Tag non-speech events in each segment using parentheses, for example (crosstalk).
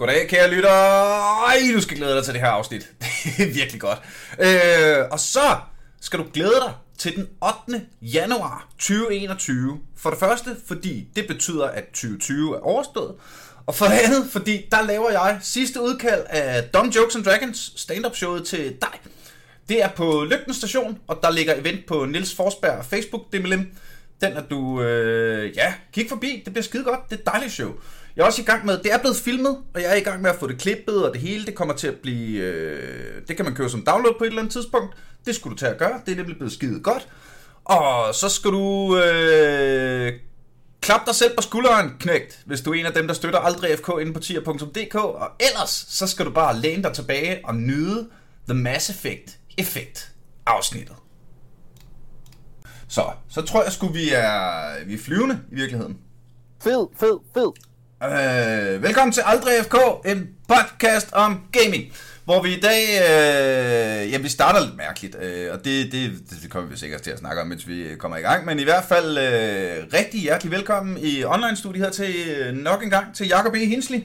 Goddag, kære lytter. Ej, du skal glæde dig til det her afsnit. (laughs) Det er virkelig godt. Øh, og så skal du glæde dig til den 8. januar 2021. For det første, fordi det betyder, at 2020 er overstået. Og for det andet, fordi der laver jeg sidste udkald af Dumb Jokes and Dragons stand-up showet til dig. Det er på Lygten Station, og der ligger event på Nils Forsberg Facebook, det Den er du, øh, ja, kig forbi, det bliver skide godt, det er et dejligt show. Jeg er også i gang med, det er blevet filmet, og jeg er i gang med at få det klippet, og det hele, det kommer til at blive, øh, det kan man købe som download på et eller andet tidspunkt. Det skulle du tage at gøre, det er nemlig blevet skide godt. Og så skal du øh, klap dig selv på skulderen, knægt, hvis du er en af dem, der støtter aldrig FK inde på tier.dk. Og ellers, så skal du bare læne dig tilbage og nyde The Mass Effect effekt afsnittet. Så, så tror jeg sgu, vi er, vi er flyvende i virkeligheden. Fed, fed, fed. Øh, velkommen til Aldrig FK, en podcast om gaming. Hvor vi i dag, øh, ja vi starter lidt mærkeligt, øh, og det, det, det kommer vi sikkert til at snakke om, mens vi kommer i gang. Men i hvert fald øh, rigtig hjertelig velkommen i online-studiet her til øh, nok en gang til Jacob E. Hinsley.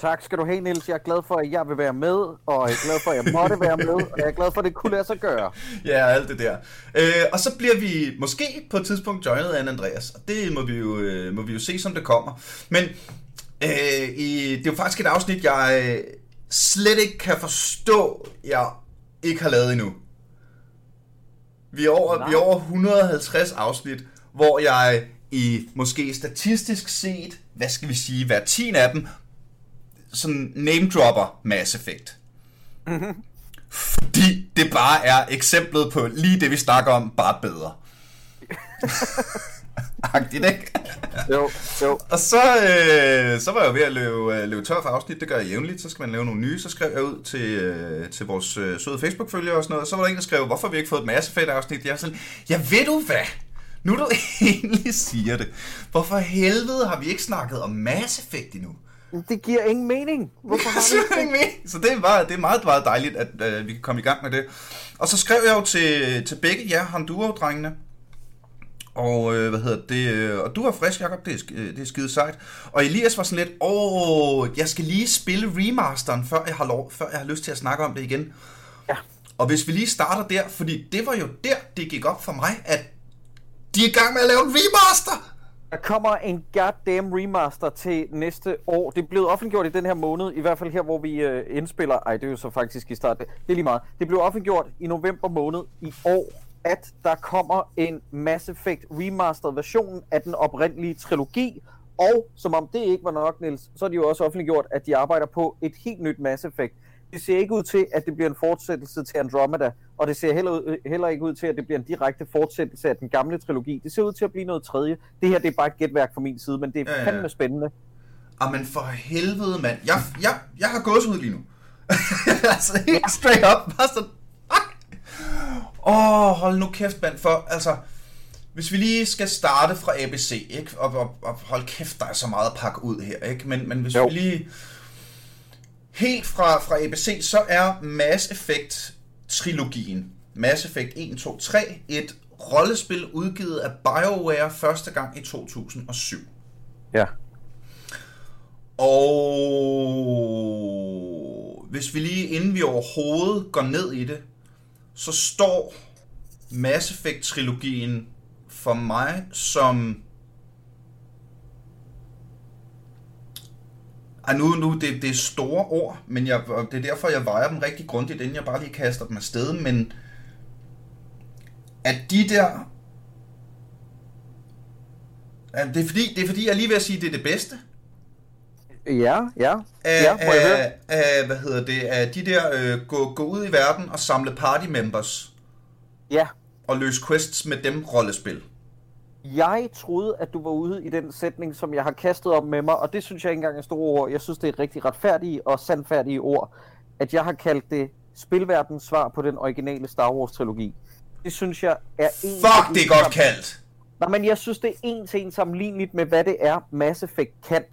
Tak skal du have, Niels. Jeg er glad for, at jeg vil være med, og jeg er glad for, at jeg måtte være med, og jeg er glad for, at det kunne lade sig gøre. (laughs) Ja, alt det der. Øh, og så bliver vi måske på et tidspunkt joinet af Andreas, og det må vi jo, øh, må vi jo se, som det kommer. Men øh, i, det er jo faktisk et afsnit, jeg øh, slet ikke kan forstå, jeg ikke har lavet endnu. Vi er over, vi er over 150 afsnit, hvor jeg i måske statistisk set, hvad skal vi sige, hver 10 af dem, sådan name dropper Mass Effect. Mm-hmm. Fordi det bare er eksemplet på lige det, vi snakker om, bare bedre. (laughs) Agtigt, ikke? jo, jo. Og så, øh, så var jeg ved at løbe, øh, løbe tør for afsnit, det gør jeg jævnligt, så skal man lave nogle nye, så skrev jeg ud til, øh, til vores øh, søde Facebook-følgere og sådan noget, og så var der en, der skrev, hvorfor har vi ikke fået et masse fedt afsnit? Jeg er sådan, ja ved du hvad? Nu du (laughs) egentlig siger det, hvorfor helvede har vi ikke snakket om Mass Effect endnu? Det giver ingen mening. Hvorfor har det ingen mening? Så det er, bare, det er meget, meget dejligt, at uh, vi kan komme i gang med det. Og så skrev jeg jo til, til begge jer Honduras-drengene. Og øh, hvad hedder det? Øh, og du var frisk, Jacob. Det er, det er skide sejt. Og Elias var sådan lidt, åh, jeg skal lige spille remasteren, før jeg har, lov, før jeg har lyst til at snakke om det igen. Ja. Og hvis vi lige starter der, fordi det var jo der, det gik op for mig, at de er i gang med at lave en remaster. Der kommer en goddamn remaster til næste år. Det er blevet offentliggjort i den her måned, i hvert fald her, hvor vi øh, indspiller. Ej, det er jo så faktisk i start. Det er lige meget. Det blev offentliggjort i november måned i år, at der kommer en Mass Effect remastered version af den oprindelige trilogi. Og som om det ikke var nok, Niels, så er de jo også offentliggjort, at de arbejder på et helt nyt Mass Effect det ser ikke ud til, at det bliver en fortsættelse til Andromeda, og det ser heller, heller ikke ud til, at det bliver en direkte fortsættelse af den gamle trilogi. Det ser ud til at blive noget tredje. Det her det er bare et gætværk fra min side, men det er ja, fandme spændende. Jamen for helvede, mand. Jeg, jeg, jeg har gået ud lige nu. (laughs) altså helt ja. straight up. Bare så... Åh, oh, hold nu kæft, mand. For altså, hvis vi lige skal starte fra ABC, ikke? Og, og, og hold kæft, der er så meget at pakke ud her, ikke? Men, men hvis jo. vi lige Helt fra, fra ABC, så er Mass Effect-trilogien, Mass Effect 1, 2, 3, et rollespil udgivet af BioWare første gang i 2007. Ja. Og hvis vi lige, inden vi overhovedet går ned i det, så står Mass Effect-trilogien for mig som Ej, nu, nu det, det er store ord, men jeg, det er derfor, jeg vejer dem rigtig grundigt, inden jeg bare lige kaster dem afsted, men at de der... Det er, fordi, det er fordi, jeg lige vil sige, at det er det bedste. Ja, ja. Af, ja af, af, hvad hedder det, af de der øh, gå, gå ud i verden og samle party members. Ja. Og løse quests med dem rollespil. Jeg troede, at du var ude i den sætning, som jeg har kastet op med mig, og det synes jeg ikke engang er store ord. Jeg synes, det er et rigtig retfærdige og sandfærdige ord, at jeg har kaldt det spilverdens svar på den originale Star Wars-trilogi. Det synes jeg er en... Fuck, det er godt kaldt! Nej, men jeg synes, det er en til en sammenligneligt med, hvad det er, Mass Effect kan.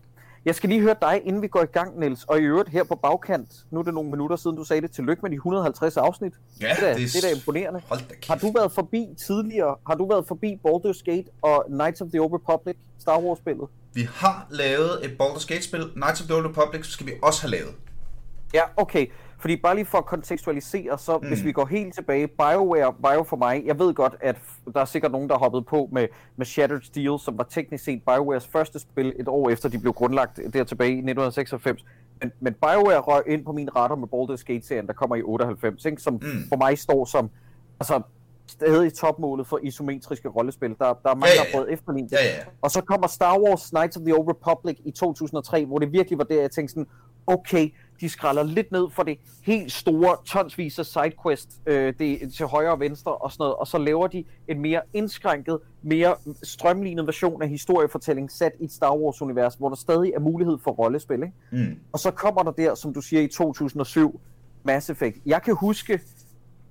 Jeg skal lige høre dig, inden vi går i gang, Niels. Og i øvrigt her på bagkant, nu er det nogle minutter siden, du sagde det. Tillykke med de 150 afsnit. Ja, det, er, det, er, det er imponerende. Hold da har du været forbi tidligere, har du været forbi Baldur's Gate og Knights of the Old Republic, Star Wars-spillet? vi har lavet et Baldur's Gate-spil, Knights of the Old Republic, skal vi også have lavet. Ja, okay. Fordi bare lige for at kontekstualisere, så mm. hvis vi går helt tilbage, BioWare var jo for mig, jeg ved godt, at der er sikkert nogen, der har hoppet på med, med Shattered Steel, som var teknisk set BioWares første spil et år efter, de blev grundlagt der tilbage i 1996. Men, men BioWare røg ind på min radar med Baldur's Gate-serien, der kommer i 98, ikke? som mm. for mig står som altså, stadig topmålet for isometriske rollespil. Der, der er mange, ja, ja, der har prøvet efterlignet ja, ja. Og så kommer Star Wars Knights of the Old Republic i 2003, hvor det virkelig var der, jeg tænkte sådan, okay, de skralder lidt ned for det helt store, tonsvis af sidequest øh, det, til højre og venstre og sådan noget, og så laver de en mere indskrænket, mere strømlignet version af historiefortælling sat i et Star Wars-univers, hvor der stadig er mulighed for rollespil. Ikke? Mm. Og så kommer der der, som du siger, i 2007, Mass Effect. Jeg kan huske,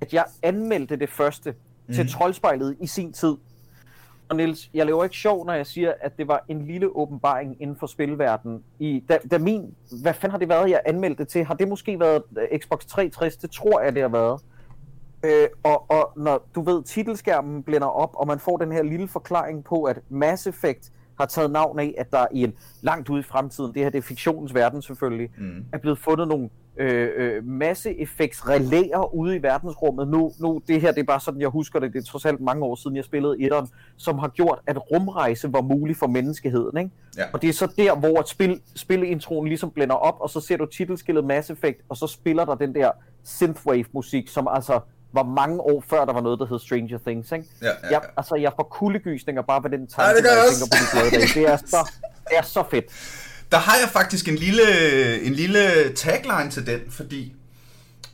at jeg anmeldte det første mm. til Troldspejlet i sin tid. Og Niels, jeg laver ikke sjov, når jeg siger, at det var en lille åbenbaring inden for spilverdenen. I, da, da min, hvad fanden har det været, jeg anmeldte til? Har det måske været øh, Xbox 360? Det tror jeg, det har været. Øh, og, og når du ved, titelskærmen blænder op, og man får den her lille forklaring på, at Mass Effect har taget navn af, at der i en langt ude i fremtiden, det her det er fiktionens verden selvfølgelig, Mm. er blevet fundet nogle øh, øh, masse effekts relæer ude i verdensrummet. Nu, nu, det her det er bare sådan, jeg husker det, det er trods alt mange år siden, jeg spillede etteren, som har gjort, at rumrejse var mulig for menneskeheden. Ikke? Ja. Og det er så der, hvor et spil, spilintroen ligesom blænder op, og så ser du titelskillet Mass Effect, og så spiller der den der synthwave-musik, som altså var mange år før, der var noget, der hed Stranger Things. Ikke? Ja, ja, Jeg, ja. altså, jeg får kuldegysninger bare ved den Ja, tanke, det gør når jeg jeg tænker på de glade dage. Det er så, det er så fedt. (laughs) Der har jeg faktisk en lille, en lille tagline til den, fordi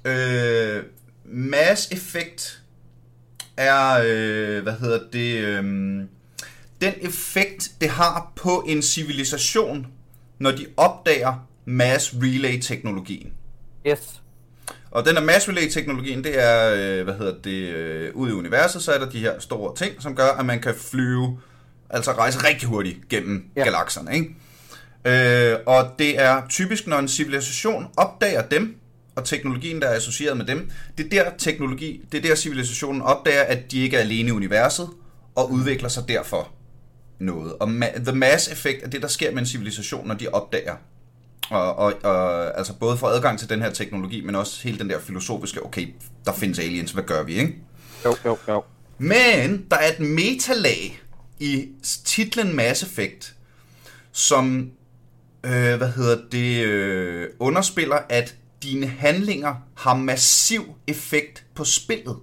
øh, Mass Effect er, øh, hvad hedder det, øh, den effekt, det har på en civilisation, når de opdager Mass Relay-teknologien. Yes. Og den der mass relay-teknologien, det er, øh, hvad hedder det, øh, ude i universet, så er der de her store ting, som gør, at man kan flyve, altså rejse rigtig hurtigt gennem ja. galakserne, ikke? Øh, og det er typisk, når en civilisation opdager dem, og teknologien, der er associeret med dem, det er der teknologi, det er der civilisationen opdager, at de ikke er alene i universet, og udvikler sig derfor noget. Og ma- the mass effect er det, der sker med en civilisation, når de opdager og, og, og altså både får adgang til den her teknologi, men også hele den der filosofiske, okay, der findes aliens, hvad gør vi, ikke? Jo, jo, jo. Men der er et metalag i titlen Mass Effect, som, øh, hvad hedder det, øh, underspiller, at dine handlinger har massiv effekt på spillet.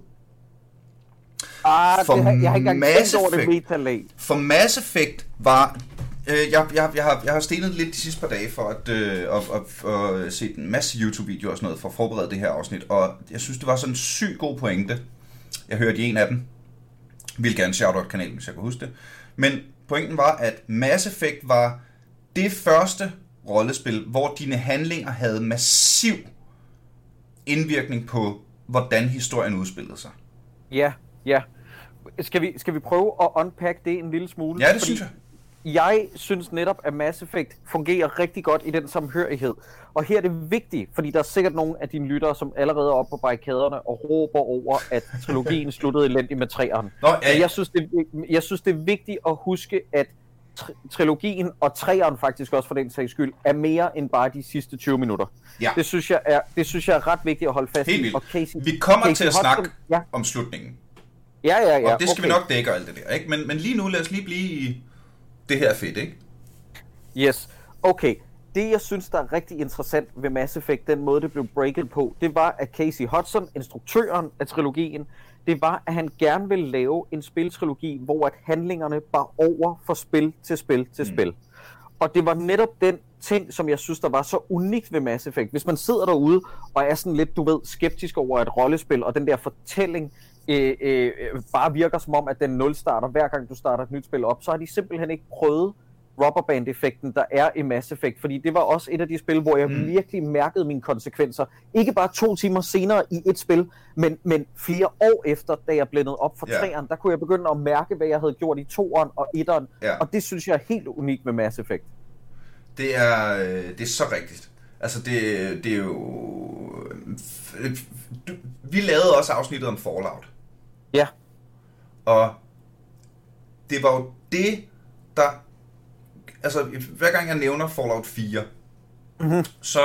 Ah, For det har, jeg har ikke engang over det metalag. For Mass Effect var... Øh, jeg, jeg, jeg, har, jeg har stenet lidt de sidste par dage for at, øh, at, at, at, se en masse YouTube-videoer og sådan noget for at forberede det her afsnit, og jeg synes, det var sådan en syg god pointe. Jeg hørte i en af dem. Vil gerne shout kanalen, hvis jeg kan huske det. Men pointen var, at Mass Effect var det første rollespil, hvor dine handlinger havde massiv indvirkning på, hvordan historien udspillede sig. Ja, ja. Skal vi, skal vi prøve at unpack det en lille smule? Ja, det synes jeg. Jeg synes netop, at Mass Effect fungerer rigtig godt i den samhørighed. Og her er det vigtigt, fordi der er sikkert nogle af dine lyttere, som allerede er oppe på barrikaderne og råber over, at trilogien (laughs) sluttede elendigt med træerne. Nå, ja, jeg synes, det, er- jeg synes, det er vigtigt at huske, at tri- trilogien og træeren faktisk også for den sags skyld, er mere end bare de sidste 20 minutter. Ja. Det synes jeg er, det synes jeg er ret vigtigt at holde fast Helt i. vildt. Og Casey, Vi kommer Casey til at Hudson- snakke Ja, om slutningen. ja, ja. ja Og det skal okay. vi nok dække og alt det der, ikke? Men, men lige nu, lad os lige blive i det her fedt, ikke? Yes. Okay. Det, jeg synes, der er rigtig interessant ved Mass Effect, den måde, det blev breaket på, det var, at Casey Hudson, instruktøren af trilogien, det var, at han gerne ville lave en spiltrilogi, hvor at handlingerne bar over fra spil til spil til mm. spil. Og det var netop den ting, som jeg synes, der var så unikt ved Mass Effect. Hvis man sidder derude og er sådan lidt, du ved, skeptisk over et rollespil, og den der fortælling øh, øh, bare virker som om, at den nul starter hver gang du starter et nyt spil op, så har de simpelthen ikke prøvet rubberband-effekten, der er i Mass Effect. Fordi det var også et af de spil, hvor jeg mm. virkelig mærkede mine konsekvenser. Ikke bare to timer senere i et spil, men, men flere år efter, da jeg blændede op for yeah. træeren, der kunne jeg begynde at mærke, hvad jeg havde gjort i toeren og etteren. Ja. Og det synes jeg er helt unikt med Mass Effect. Det er, øh, det er så rigtigt. Altså, det, det er jo... øh, du- Vi lavede også afsnittet om Fallout. Ja, Og det var jo det, der altså hver gang jeg nævner Fallout 4, mm-hmm. så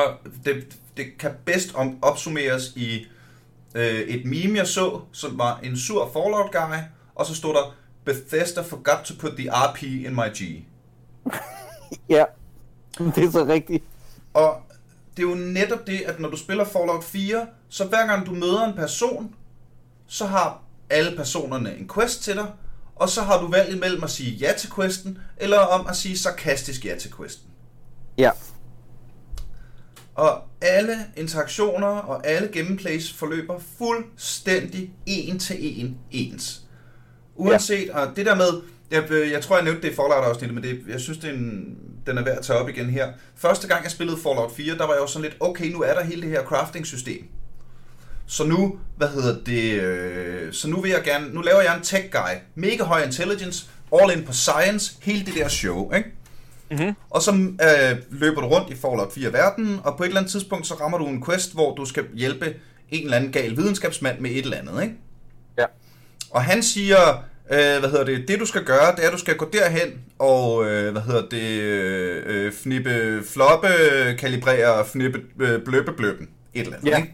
det, det kan bedst om, opsummeres i øh, et meme, jeg så, som var en sur Fallout guy, og så stod der, Bethesda forgot to put the RP in my G. (laughs) Ja, det er så rigtigt. Og det er jo netop det, at når du spiller Fallout 4, så hver gang du møder en person, så har alle personerne en quest til dig, og så har du valg imellem at sige ja til questen, eller om at sige sarkastisk ja til questen. Ja. Og alle interaktioner og alle gameplays forløber fuldstændig en til en ens. Uanset, ja. og det der med, jeg, jeg tror, jeg nævnte det i Fallout-afsnittet, men det, jeg synes, det er en, den er værd at tage op igen her. Første gang, jeg spillede Fallout 4, der var jeg jo sådan lidt, okay, nu er der hele det her crafting-system. Så nu, hvad hedder det, øh, så nu vil jeg gerne, nu laver jeg en tech guy, mega høj intelligence, all in på science, hele det der show, ikke? Mm-hmm. Og så øh, løber du rundt i Fallout 4-verdenen, og på et eller andet tidspunkt, så rammer du en quest, hvor du skal hjælpe en eller anden gal videnskabsmand med et eller andet, ikke? Ja. Og han siger, øh, hvad hedder det, det du skal gøre, det er, at du skal gå derhen og, øh, hvad hedder det, øh, fnippe floppe, kalibrere, fnippe øh, bløbe bløben, et eller andet, Ja. ikke?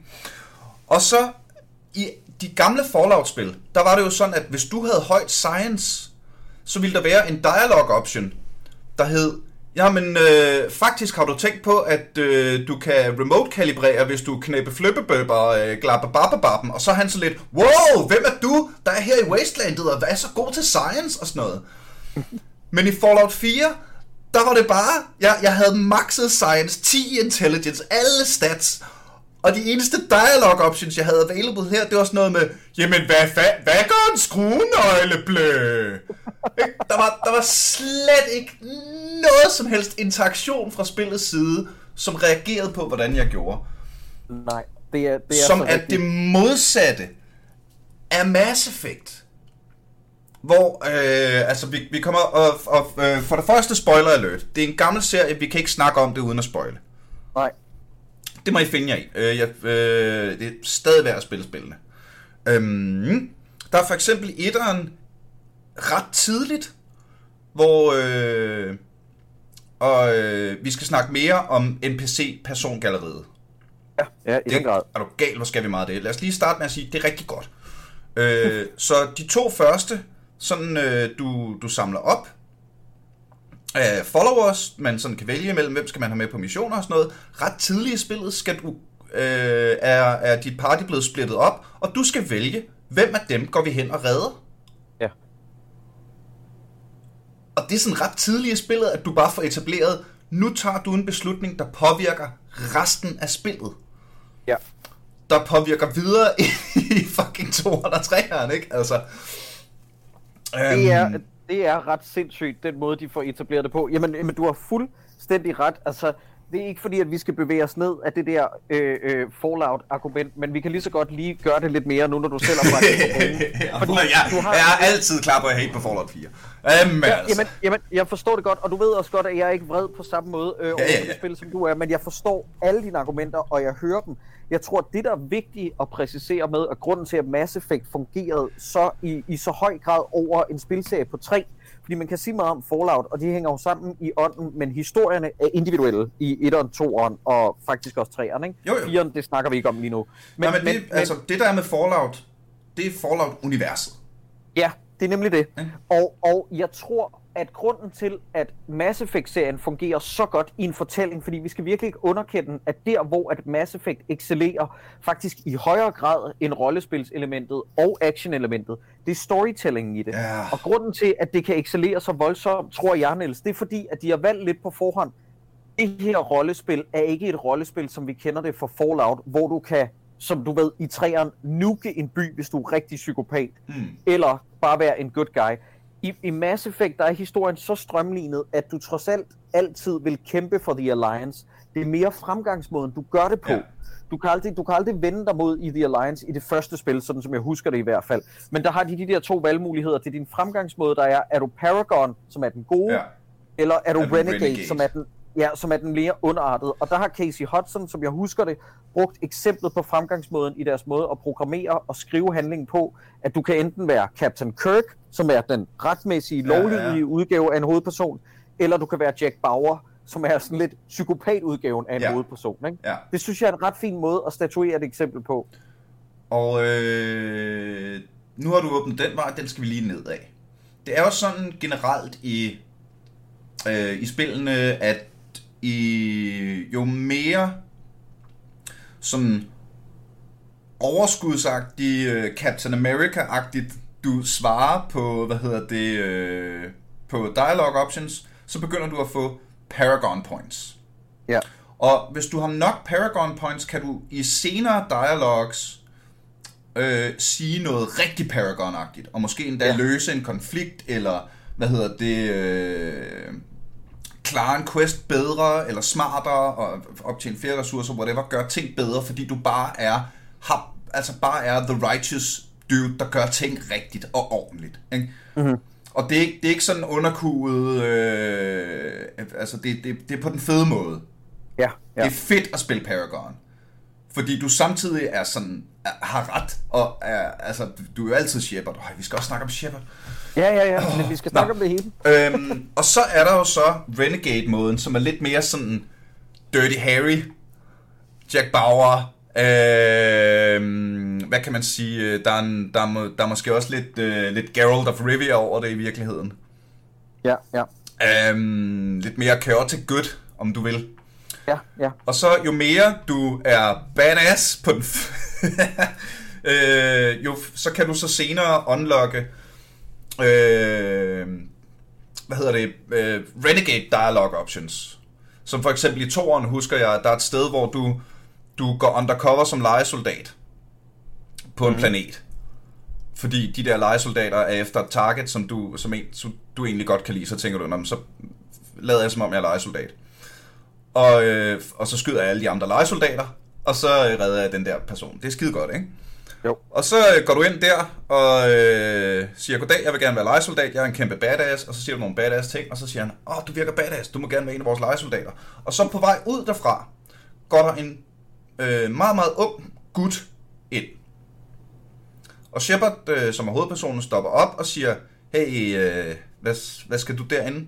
Og så, i de gamle Fallout-spil, der var det jo sådan, at hvis du havde højt science, så ville der være en dialog option, der hed, jamen øh, faktisk har du tænkt på, at øh, du kan remote-kalibrere, hvis du knæppe flippebøber og øh, glabbebabbebabben, og så er han så lidt, wow, hvem er du, der er her i Wastelandet, og hvad er så god til science og sådan noget. Men i Fallout 4, der var det bare, jeg, jeg havde maxet science, 10 intelligence, alle stats, og de eneste dialog options, jeg havde available her, det var sådan noget med, jamen hvad, fa- hvad gør en skruenøgle, blø? Der, var, der var slet ikke noget som helst interaktion fra spillets side, som reagerede på, hvordan jeg gjorde. Nej, det er, det er Som er det modsatte af Mass Effect. Hvor, øh, altså vi, vi kommer, og, og øh, for det første spoiler alert. Det er en gammel serie, vi kan ikke snakke om det uden at spoile. Nej. Det må I finde jer i. Øh, jeg, øh, det er stadig værd at spille spillene. Øhm, der er for eksempel etteren ret tidligt, hvor øh, og, øh, vi skal snakke mere om NPC-persongalleriet. Ja, ja i den grad. Er du gal, hvor skal vi meget af det? Lad os lige starte med at sige, det er rigtig godt. Øh, så de to første, sådan øh, du, du samler op, øh, followers, man sådan kan vælge mellem, hvem skal man have med på missioner og sådan noget. Ret tidligt i spillet skal du, øh, er, er dit party blevet splittet op, og du skal vælge, hvem af dem går vi hen og redder. Ja. Og det er sådan ret tidligt i spillet, at du bare får etableret, nu tager du en beslutning, der påvirker resten af spillet. Ja. Der påvirker videre (laughs) i fucking 203'eren, ikke? Altså, Det er, øhm, det er ret sindssygt, den måde, de får etableret det på. Jamen, jamen du har fuldstændig ret. Altså, det er ikke fordi, at vi skal bevæge os ned af det der øh, øh, Fallout-argument, men vi kan lige så godt lige gøre det lidt mere nu, når du selv har bragt det på. (laughs) Fordi jeg, du har- jeg er altid klar på at hate på Fallout 4. Jamen, Ja, altså. jamen, jamen, jeg forstår det godt, og du ved også godt, at jeg er ikke vred på samme måde øh, over ja, for ja. det spil, som du er, men jeg forstår alle dine argumenter, og jeg hører dem. Jeg tror, det der er vigtigt at præcisere med, at grunden til, at Mass Effect fungerede så i, i så høj grad over en spilserie på tre, fordi man kan sige meget om Fallout, og de hænger jo sammen i ånden, men historierne er individuelle i 1'eren, 2'eren og faktisk også 3'eren, ikke? Jo, jo. 4'eren, det snakker vi ikke om lige nu. Men, men, det, altså, det der er med Fallout, det er Fallout-universet. Ja, det er nemlig det. Ja. Og, og jeg tror, at grunden til, at Mass Effect-serien fungerer så godt i en fortælling, fordi vi skal virkelig ikke underkende, at der, hvor at Mass Effect excellerer faktisk i højere grad end rollespilselementet og action-elementet, det er storytellingen i det. Ja. Og grunden til, at det kan excellere så voldsomt, tror jeg, Niels, det er fordi, at de har valgt lidt på forhånd. Det her rollespil er ikke et rollespil, som vi kender det fra Fallout, hvor du kan, som du ved, i træeren nuke en by, hvis du er rigtig psykopat, Mm. eller bare være en good guy. I, I Mass Effect, der er historien så strømlignet, at du trods alt altid vil kæmpe for The Alliance. Det er mere fremgangsmåden, du gør det på. Ja. Du kan, aldrig, du kan aldrig vende dig mod i The Alliance i det første spil, sådan som jeg husker det i hvert fald. Men der har de de der to valgmuligheder. Det er din fremgangsmåde, der er, er du Paragon, som er den gode, Ja. eller er du Er Renegade, Renegade? som er den ja, som er den mere underartede. Og der har Casey Hudson, som jeg husker det, brugt eksemplet på fremgangsmåden i deres måde at programmere og skrive handlingen på, at du kan enten være Captain Kirk, som er den retmæssige, Ja, ja, ja. udgave af en hovedperson, eller du kan være Jack Bauer, som er sådan lidt psykopatudgaven af en Ja. hovedperson. Ikke? Ja. Det synes jeg er en ret fin måde at statuere et eksempel på. Og øh, nu har du åbnet den vej, den skal vi lige ned af. Det er jo sådan generelt i, øh, i spillene, at i, jo mere sådan overskudsagtig, øh, Captain America-agtigt, du svarer på, hvad hedder det, øh, på dialogue options, så begynder du at få Paragon Points. Ja. Og hvis du har nok Paragon Points, kan du i senere dialogues øh, sige noget rigtig Paragon-agtigt, og måske endda ja. Ja. løse en konflikt, eller hvad hedder det, øh, klare en quest bedre, eller smartere, og optjene flere ressourcer, whatever, gør ting bedre, fordi du bare er, har, altså bare er the righteous dude, der gør ting rigtigt og ordentligt. Ikke? Mm-hmm. Og det er, ikke, det er ikke sådan underkuget, øh, altså det, det, det er på den fede måde. Ja, Ja. Det er fedt at spille Paragon. Fordi du samtidig er sådan, har ret, og er, altså, du er jo altid Shepard. Øj, vi skal også snakke om Shepard. ja, ja, ja. Men vi skal snakke Nå. om det hele. øhm, og så er der jo så Renegade-måden, som er lidt mere sådan Dirty Harry, Jack Bauer, øhm, hvad kan man sige, der er, en, der er, må- der er måske også lidt, øh, lidt Geralt of Rivia over det i virkeligheden. Ja, ja. Øhm, lidt mere chaotic good, om du vil. Ja, ja. Og så jo mere du er badass på den, (laughs) øh, jo så kan du så senere unlocke, øh, hvad hedder det, øh, Renegade Dialogue Options. Som for eksempel i toeren husker jeg, at der er et sted, hvor du, du går undercover som legesoldat på en planet. Fordi de der legesoldater er efter et target, som du, som en, som du egentlig godt kan lide, så tænker du, "Nå, men så lader jeg som om jeg er legesoldat. Og, øh, og så skyder jeg alle de andre legesoldater, og så øh, redder jeg den der person. Det er skide godt, ikke? Jo. Og så øh, går du ind der og øh, siger, goddag, jeg vil gerne være legesoldat, jeg er en kæmpe badass, og så siger du nogle badass ting, og så siger han, åh, oh, du virker badass, du må gerne være en af vores legesoldater. Og så på vej ud derfra, går der en øh, meget, meget ung gut ind. Og Shepard, øh, som er hovedpersonen, stopper op og siger, hey, øh, hvad, hvad skal du derinde?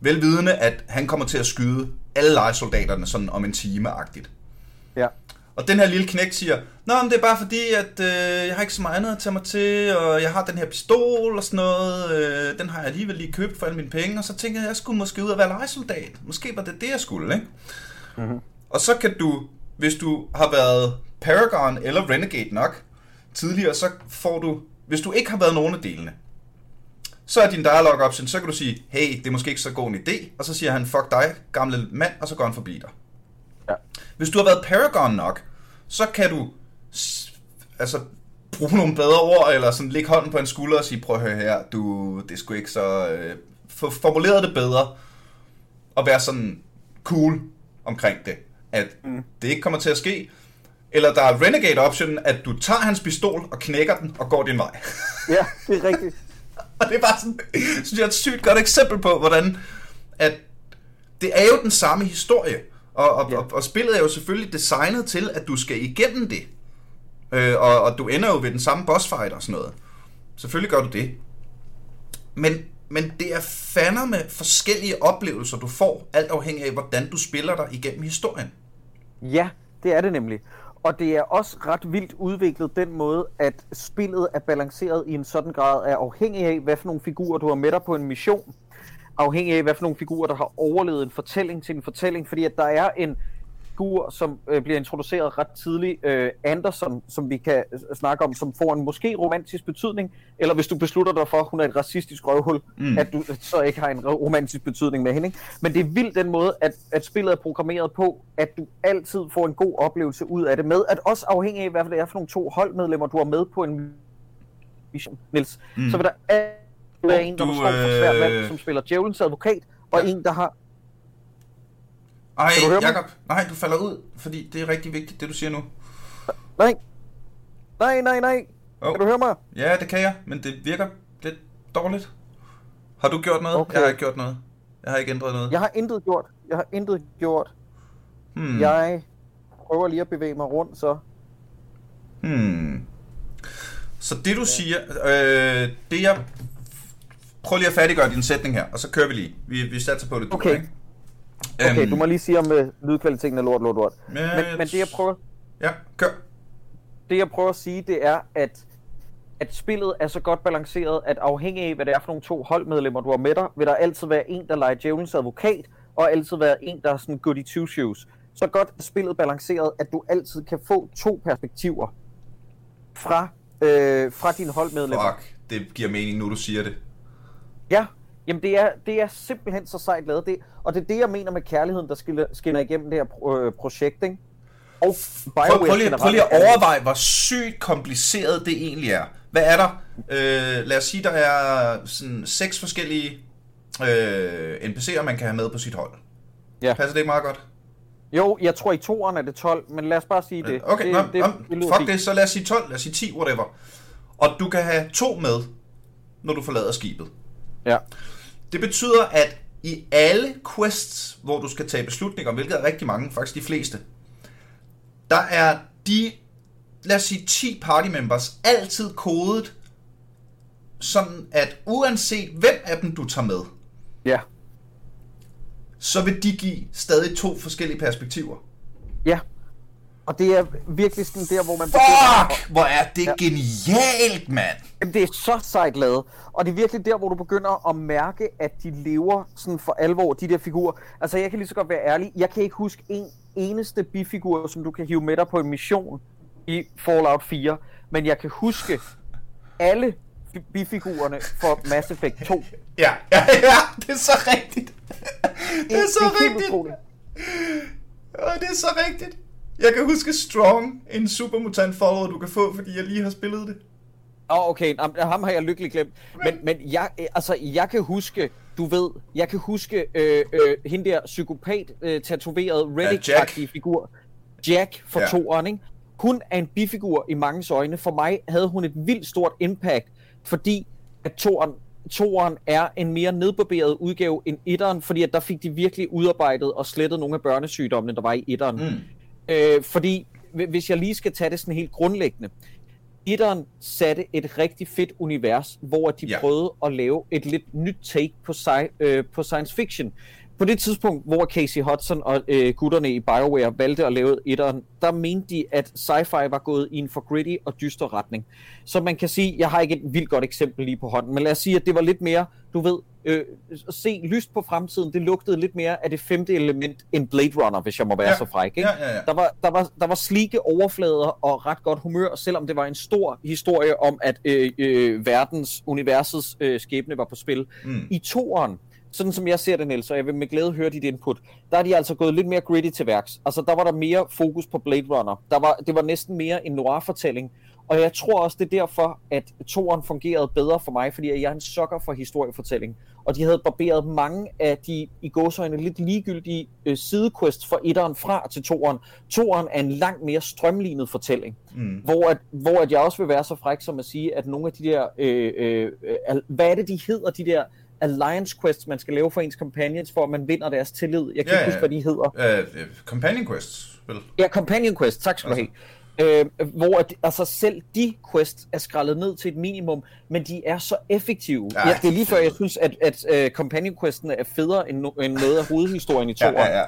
Velvidende, at han kommer til at skyde alle legesoldaterne sådan om en time-agtigt. Ja. Og den her lille knægt siger, Nå, men det er bare fordi, at øh, jeg har ikke så meget andet at tage mig til, og jeg har den her pistol og sådan noget, øh, den har jeg alligevel lige købt for alle mine penge, og så tænker jeg, jeg skulle måske ud og være legesoldat. Måske var det det, jeg skulle, ikke? Mm-hmm. Og så kan du, hvis du har været Paragon eller Renegade nok tidligere, så får du, hvis du ikke har været nogen af delene, så er din dialogue option, så kan du sige, hey, det er måske ikke så god en idé, og så siger han, fuck dig, gamle mand, og så går han forbi dig. Ja. Hvis du har været Paragon nok, så kan du altså bruge nogle bedre ord, eller sådan lægge hånden på en skulder og sige, prøv at høre her, du, det sgu ikke så... Øh, formuleret det bedre, og være sådan cool omkring det. At mm. det ikke kommer til at ske. Eller der er Renegade option, at du tager hans pistol og knækker den og går din vej. Ja, det er rigtigt. (laughs) Og det er bare sådan, synes jeg er et sygt godt eksempel på, hvordan at det er jo den samme historie. Og, og, Ja. og, og spillet er jo selvfølgelig designet til, at du skal igennem det. Øh, og, og du ender jo ved den samme boss fight og sådan noget. Selvfølgelig gør du det. Men, men det er fandme med forskellige oplevelser, du får, alt afhængig af, hvordan du spiller dig igennem historien. Ja, det er det nemlig. Og det er også ret vildt udviklet den måde, at spillet er balanceret i en sådan grad er afhængig af, hvad for nogle figurer du har med dig på en mission. Afhængig af, hvad for nogle figurer, der har overlevet en fortælling til en fortælling. Fordi at der er en figur, som øh, bliver introduceret ret tidligt, øh, Anderson, som vi kan øh, snakke om, som får en måske romantisk betydning, eller hvis du beslutter dig for, at hun er et racistisk røvhul, mm. at du så ikke har en romantisk betydning med hende. Ikke? Men det er vildt den måde, at, at spillet er programmeret på, at du altid får en god oplevelse ud af det med, at også afhængig af, hvad det er for nogle to holdmedlemmer, du har med på en mission, Niels, mm. så vil der være en, der Du, svært valg, øh, som spiller djævelens advokat, og Ja. en, der har... Ej? Jacob, nej, du falder ud, fordi det er rigtig vigtigt, det du siger nu. Nej! Nej, nej, nej! Oh. Kan du høre mig? Ja, det kan jeg, men det virker lidt dårligt. Har du gjort noget? Okay. Jeg har ikke gjort noget. Jeg har ikke ændret noget. Jeg har intet gjort. Jeg har intet gjort. Hmm. Jeg prøver lige at bevæge mig rundt, så... Hmm. Så det du siger, øh, det jeg prøv lige at færdiggøre din sætning her, og så kører vi lige. Vi, vi satser på det. Du, Okay. Ikke? Okay, Øhm, du må lige sige om uh, lydkvaliteten er lort, lort, lort. Men, men det jeg prøver, Ja, kør. det jeg prøver at sige, det er, at, at spillet er så godt balanceret, at afhængig af, hvad det er for nogle to holdmedlemmer, du har med dig, vil der altid være en, der leger djævelens advokat, og altid være en, der er sådan goody two shoes. Så godt er spillet balanceret, at du altid kan få to perspektiver fra, øh, fra dine holdmedlemmer. Fuck, det giver mening nu, du siger det. Ja, jamen det er, det er simpelthen så sejt lavet. Det, og det er det, jeg mener med kærligheden, der skinner, skinner igennem det her øh, projekt, ikke? Og Prøv, prøv, lige, prøv lige at er- overveje, hvor sygt kompliceret det egentlig er. Hvad er der? Øh, lad os sige, der er sådan seks forskellige øh, NPC'er, man kan have med på sit hold. Ja. Passer det meget godt? Jo, jeg tror i toeren er det 12, men lad os bare sige det. Okay, det, nå, det, nå, det fuck det, så lad os sige 12, lad os sige 10, whatever. Og du kan have to med, når du forlader skibet. Ja. Det betyder, at i alle quests, hvor du skal tage beslutninger, hvilket er rigtig mange, faktisk de fleste, der er de, lad os sige 10 party members, altid kodet, sådan at uanset hvem af dem du tager med, Ja. så vil de give stadig to forskellige perspektiver. Ja. Og det er virkelig sådan der, hvor man begynder... Fuck, hvor er det Ja. genialt, mand! Jamen, det er så sejt lavet. Og det er virkelig der, hvor du begynder at mærke, at de lever sådan for alvor, de der figurer. Altså, jeg kan lige så godt være ærlig. Jeg kan ikke huske en eneste bifigur, som du kan hive med dig på en mission i Fallout 4. Men jeg kan huske alle bi- bifigurerne for Mass Effect 2. Ja, ja, ja, det er så rigtigt. Det er så helt rigtigt. utroligt. Og det er så rigtigt. Jeg kan huske Strong, en supermutant follower, du kan få, fordi jeg lige har spillet det. Åh, oh, okay, Jamen, ham har jeg lykkeligt glemt. Men, men jeg, øh, altså, jeg kan huske, du ved, jeg kan huske øh, øh, hende der psykopat øh, Reddick-agtige figur. Jack for Ja. ja. toeren, ikke? Hun er en bifigur i mange øjne. For mig havde hun et vildt stort impact, fordi at toeren, toeren er en mere nedbarberet udgave end etteren, fordi at der fik de virkelig udarbejdet og slettet nogle af børnesygdommene, der var i etteren. Mm. Øh, fordi, hvi- hvis jeg lige skal tage det sådan helt grundlæggende. Etteren satte et rigtig fedt univers, hvor de ja. prøvede at lave et lidt nyt take på, sci- øh, på science fiction. På det tidspunkt, hvor Casey Hudson og øh, gutterne i BioWare valgte at lave etteren, der mente de, at sci-fi var gået i en for gritty og dyster retning. Så man kan sige, jeg har ikke et vildt godt eksempel lige på hånden, men lad os sige, at det var lidt mere, du ved, øh, se lyst på fremtiden, det lugtede lidt mere af det femte element end Blade Runner, hvis jeg må være Ja. så fræk. Ikke? Ja, ja, ja. Der, var, der, var, der var slike overflader og ret godt humør, selvom det var en stor historie om, at øh, øh, verdens, universets øh, skæbne var på spil. Mm. I toeren, sådan som jeg ser det, Niels, og jeg vil med glæde høre dit input, der er de altså gået lidt mere gritty til værks. Altså, der var der mere fokus på Blade Runner. Der var, det var næsten mere en noir-fortælling. Og jeg tror også, det er derfor, at toeren fungerede bedre for mig, fordi jeg er en sokker for historiefortælling. Og de havde barberet mange af de i gåsøjne lidt ligegyldige øh, sidequests fra etteren fra til toeren. Toeren er en langt mere strømlignet fortælling. Mm. Hvor, at, hvor at jeg også vil være så fræk som at sige, at nogle af de der, øh, øh, øh, hvad er det, de hedder, de der alliance quests, man skal lave for ens companions, for at man vinder deres tillid. Jeg kan Ja, ikke huske, hvad de hedder. Uh, companion quests, vel? Ja, companion quest, tak skal du have. Øh, hvor at, altså selv de quests er skrællet ned til et minimum, men de er så effektive. Ja, Ja, det er lige før, jeg synes, at, at uh, companion questene er federe end, no- end noget af hovedhistorien i Ja, toeren. ja, ja.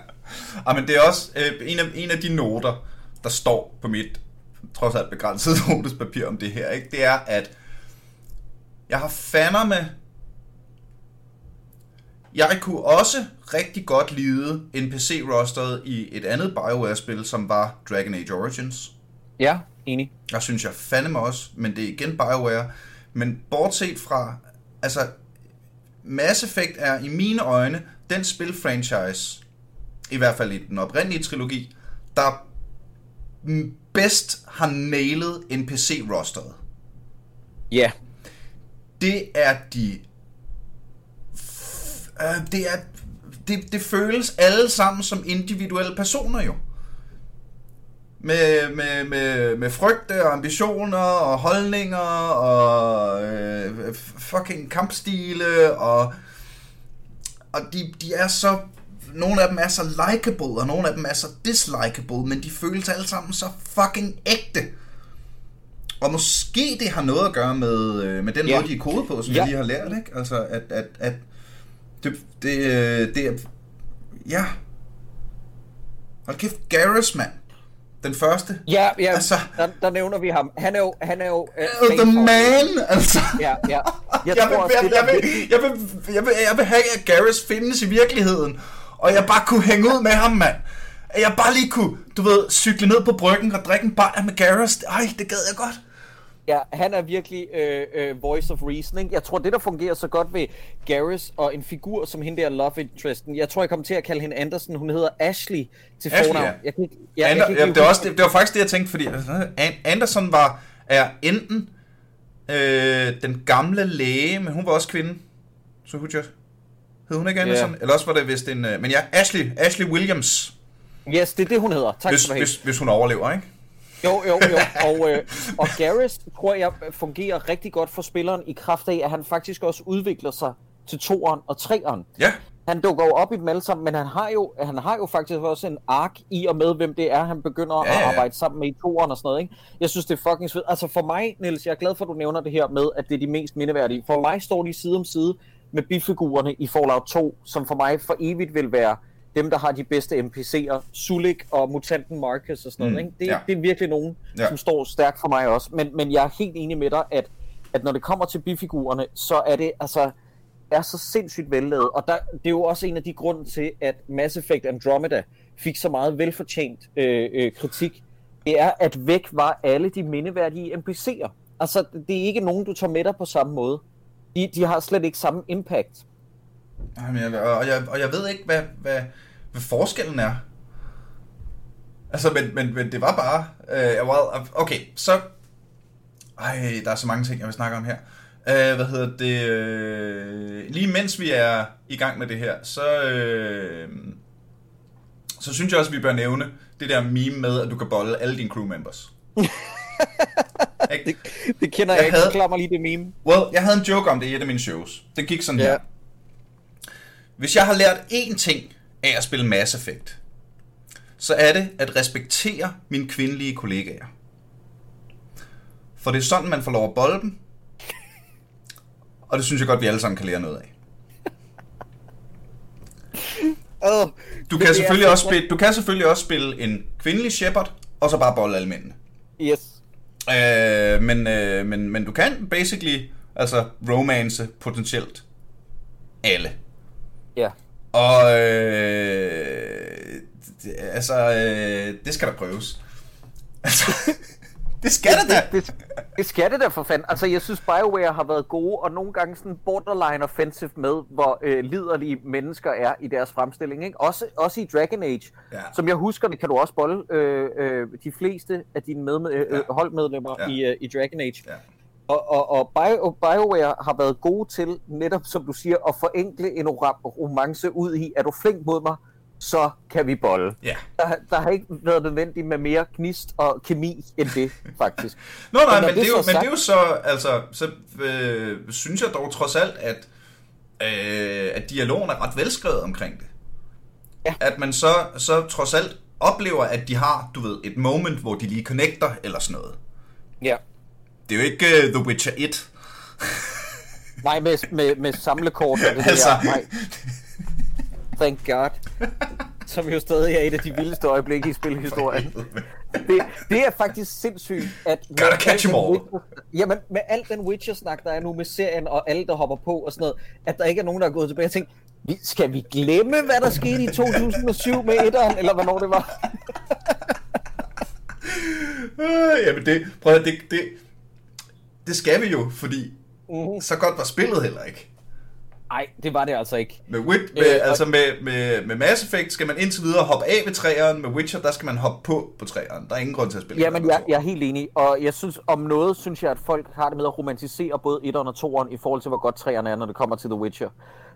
Ah, men det er også øh, en, af, en af de noter, der står på mit trods alt begrænsede (laughs) notespapir om det her, ikke? det er, at jeg har fander med jeg kunne også rigtig godt lide NPC-rosteret i et andet BioWare-spil, som var Dragon Age Origins. Ja enig. Der synes jeg fandeme også, men det er igen BioWare. Men bortset fra, altså, Mass Effect er i mine øjne den spilfranchise, i hvert fald i den oprindelige trilogi, der bedst har nailet NPC-rosteret. Ja, Det er de... Uh, det er... Det, det føles alle sammen som individuelle personer jo. Med, med, med, med frygte og ambitioner og holdninger og øh, fucking kampstile og og de, de er så nogle af dem er så likable og nogle af dem er så dislikable men de føles alle sammen så fucking ægte Og måske det har noget at gøre med, øh, med den Ja. måde, de er kodet på, som Ja. vi lige har lært, ikke? Altså, at, at, at det, det, øh, det er... Ja. Hold kæft, Garrus, mand. Den første. Ja, ja, Altså- der, der nævner vi ham. Han er jo... Han er jo uh, the man, altså. Ja, ja. (laughs) Jeg, Jeg vil, også, jeg, jeg, vil, jeg, vil, jeg, vil, jeg vil have, at Garrus findes i virkeligheden, og jeg bare kunne hænge ud med ham, mand. At jeg bare lige kunne, du ved, cykle ned på bryggen og drikke en bajer med Garrus. Ej, det gad jeg godt. Ja, han er virkelig øh, øh, voice of reason. Ikke? Jeg tror, det der fungerer så godt ved Garrus og en figur som hende der love interesten. Jeg tror, jeg kommer til at kalde hende Anderson. Hun hedder Ashley til fornavn. ja. Jeg kan Ja, jeg, Ander, jeg kan ikke ja, lige det, var også, det, det var faktisk det, jeg tænkte, fordi altså, An- Anderson var, er enten øh, den gamle læge, men hun var også kvinde. Så hun just. Hed hun ikke Anderson? Ja. Eller også var det vist en... Øh, men ja, Ashley, Ashley Williams, Yes, det er det, hun hedder. Tak hvis, have. hvis, hvis hun overlever, ikke? Jo, jo, jo. Og, øh, og Garrus tror jeg fungerer rigtig godt for spilleren i kraft af, at han faktisk også udvikler sig til toeren og treeren. Ja, Han dukker jo op i dem alle sammen, men han har jo, han har jo faktisk også en ark i og med, hvem det er, han begynder Ja, ja, at arbejde sammen med i toeren og sådan noget. Ikke? Jeg synes, det er fucking svedt. Altså for mig, Niels, jeg er glad for, at du nævner det her med, at det er de mest mindeværdige. For mig står de side om side med bifigurerne i Fallout 2, som for mig for evigt vil være dem, der har de bedste NPC'er. Sulik og mutanten Marcus og sådan noget. Mm, Ikke? Det, ja. det er virkelig nogen, Ja. som står stærkt for mig også. Men, men jeg er helt enig med dig, at, at når det kommer til bifigurerne, så er det altså er så sindssygt vellavet, og der, det er jo også en af de grunde til, at Mass Effect Andromeda fik så meget velfortjent øh, øh, kritik. Det er, at væk var alle de mindeværdige NPC'er. Altså, det er ikke nogen, du tager med dig på samme måde. De, de har slet ikke samme impact. Jamen, jeg, og, jeg, og jeg ved ikke, hvad, hvad, hvad forskellen er. Altså, men, men, men det var bare... Øh, well, okay, så... Ej, der er så mange ting, jeg vil snakke om her. Øh, hvad hedder det? Øh, lige mens vi er i gang med det her, så... Øh, så synes jeg også, vi bør nævne det der meme med, at du kan bolle alle dine crew members. (laughs) Ikke? Det, det kender Jeg jeg, ikke. havde- Forklar mig lige det meme. Well, jeg havde en joke om det i et af mine shows. Det gik sådan Ja. her. Hvis jeg har lært én ting af at spille Mass Effect, så er det at respektere mine kvindelige kollegaer. For det er sådan, man får lov at bolle dem. Og det synes jeg godt, vi alle sammen kan lære noget af. Oh, Du kan, selvfølgelig også spille, du kan selvfølgelig også spille en kvindelig Shepard, og så bare bolle alle mændene. Yes. Øh, men, øh, men, men du kan basically altså romance potentielt alle. Ja. Og øh, det, altså, øh, det skal der prøves. (laughs) Altså, det skal der da. Det, det skal det da for fanden. Altså, jeg synes, BioWare har været gode, og nogle gange sådan borderline offensive med, hvor øh, liderlige mennesker er i deres fremstilling. Ikke? Også, også i Dragon Age. Ja. Som jeg husker, det kan du også bolle øh, øh, de fleste af dine med, øh, Ja. holdmedlemmer ja. i, øh, i Dragon Age. Ja. Og, og, og Bio, BioWare har været gode til, netop som du siger, at forenkle en romance ud i, er du flink mod mig, så kan vi bolle. Ja. Der, der har ikke været nødvendigt med mere gnist og kemi end det, faktisk. (laughs) Nå nej, når men, det, er det jo, så men sagt- det er jo så, altså, så øh, synes jeg dog trods alt, at, øh, at dialogen er ret velskrevet omkring det. Ja. At man så, så trods alt oplever, at de har, du ved, et moment, hvor de lige connecter eller sådan noget. Ja. Det er jo ikke uh, The Witcher 1. (laughs) Nej, med, med, med samlekort og det Altså. der. Nej. Thank God. Som jo stadig er et af de vildeste øjeblikke i spilhistorien. Det, det er faktisk sindssygt, at... Gotta catch al 'em den all. Witcher- Jamen, med al den Witcher-snak, der er nu med serien, og alle, der hopper på og sådan noget, at der ikke er nogen, der er gået tilbage og tænkt, "Vi- skal vi glemme, hvad der skete i 2007 med etteren, eller hvornår det var? (laughs) Øh, jamen det, prøv at, det, det, det skal vi jo, fordi Mhm. så godt var spillet heller ikke. Nej, det var det altså ikke. Med, Wit, med, Øh, altså med, med, med Mass Effect skal man indtil videre hoppe af ved træeren, med Witcher der skal man hoppe på på træeren. Der er ingen grund til at spille. Jamen, et eller jeg, jeg er helt enig, og jeg synes, om noget, synes jeg, at folk har det med at romantisere både 1'eren og 2'eren i forhold til, hvor godt 3'eren er, når det kommer til The Witcher.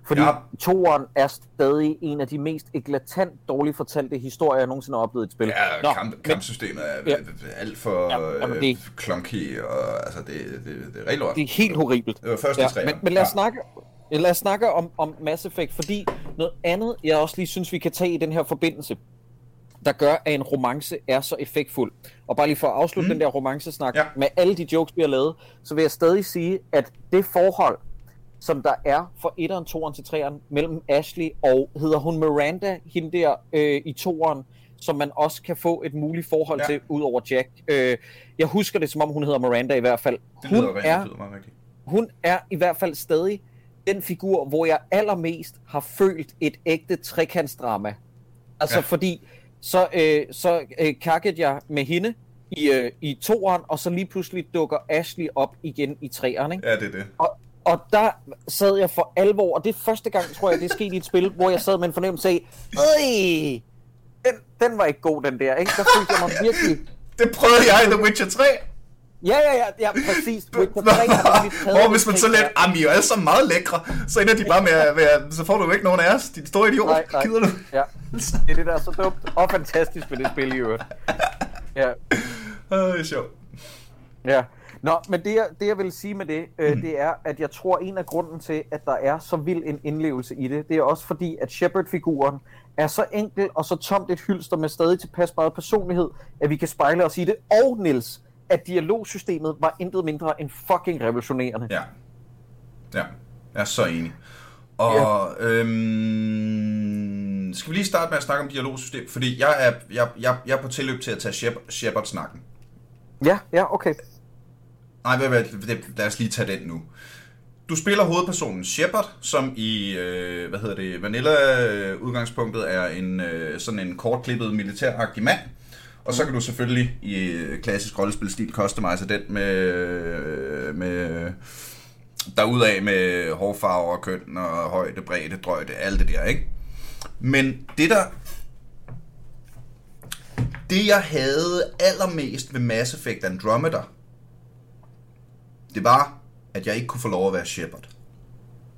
Fordi Ja. 2'eren er stadig en af de mest eklatant dårligt fortalte historier, jeg nogensinde har oplevet i et spil. Ja, Nå, kamp, men- kampsystemet er Ja. alt for Ja, ja, jamen, øh, det- clunky, og altså det, det, det er rigtig lort. Det er helt horribelt. Det var første ja, men, men lad os Ja. snakke, lad os snakke om, om Mass Effect, fordi noget andet, jeg også lige synes, vi kan tage i den her forbindelse, der gør, at en romance er så effektfuld. Og bare lige for at afslutte mm. den der romancesnak, ja. med alle de jokes, vi har lavet, så vil jeg stadig sige, at det forhold, som der er for 1'eren, 2'eren til 3'eren mellem Ashley og, hedder hun Miranda, hende der øh, i 2'eren, som man også kan få et muligt forhold ja. til, ud over Jack. Øh, jeg husker det, som om hun hedder Miranda i hvert fald. Det hun lyder er, rigtig, meget hun er i hvert fald stadig den figur, hvor jeg allermest har følt et ægte trekantsdrama. Altså ja. fordi, så, øh, så øh, kakkede jeg med hende i, øh, i toeren, og så lige pludselig dukker Ashley op igen i treeren, ikke? Ja, det er det. Og, og der sad jeg for alvor, og det er første gang, tror jeg, det er sket i et spil, hvor jeg sad med en fornemmelse af, Øj, den, den var ikke god, den der, ikke? Der følte jeg mig virkelig... Det prøvede jeg i The Witcher 3. Ja, ja, ja, ja præcis. Witcher 3 har nemlig taget Hvor hvis man så der. ah, I er alle sammen meget lækre, så ender de bare med at være, så får du ikke nogen af os, din store idiot. Nej, nej. Gider du? Ja, det er det, der er så dumt og fantastisk ved det spil i øvrigt. Ja, Ah, det er sjovt. ja. Nå, men det jeg, det jeg vil sige med det, øh, det er, at jeg tror, en af grunden til, at der er så vild en indlevelse i det, det er også fordi, at Shepard-figuren er så enkel og så tomt et hylster med stadig tilpas meget personlighed, at vi kan spejle os i det. Og Nils, at dialogsystemet var intet mindre end fucking revolutionerende. Ja. Ja, jeg er så enig. Og øhm, skal vi lige starte med at snakke om dialogsystem? Fordi jeg er, jeg, jeg, jeg er på tilløb til at tage Shep- Shepard-snakken. Ja, ja, okay. Nej, hvad, hvad, det- lad os lige tage den nu. Du spiller hovedpersonen Shepard, som i, øh, hvad hedder det, Vanilla-udgangspunktet er en øh, sådan en kortklippet militæragtig mand. Og så kan du selvfølgelig i klassisk rollespilstil customize den med, øh, med derudaf med hårfarver og køn og højde, bredde, drøjde, alt det der, ikke? Men det der... Det jeg havde allermest ved Mass Effect Andromeda, det var, at jeg ikke kunne få lov at være Shepard.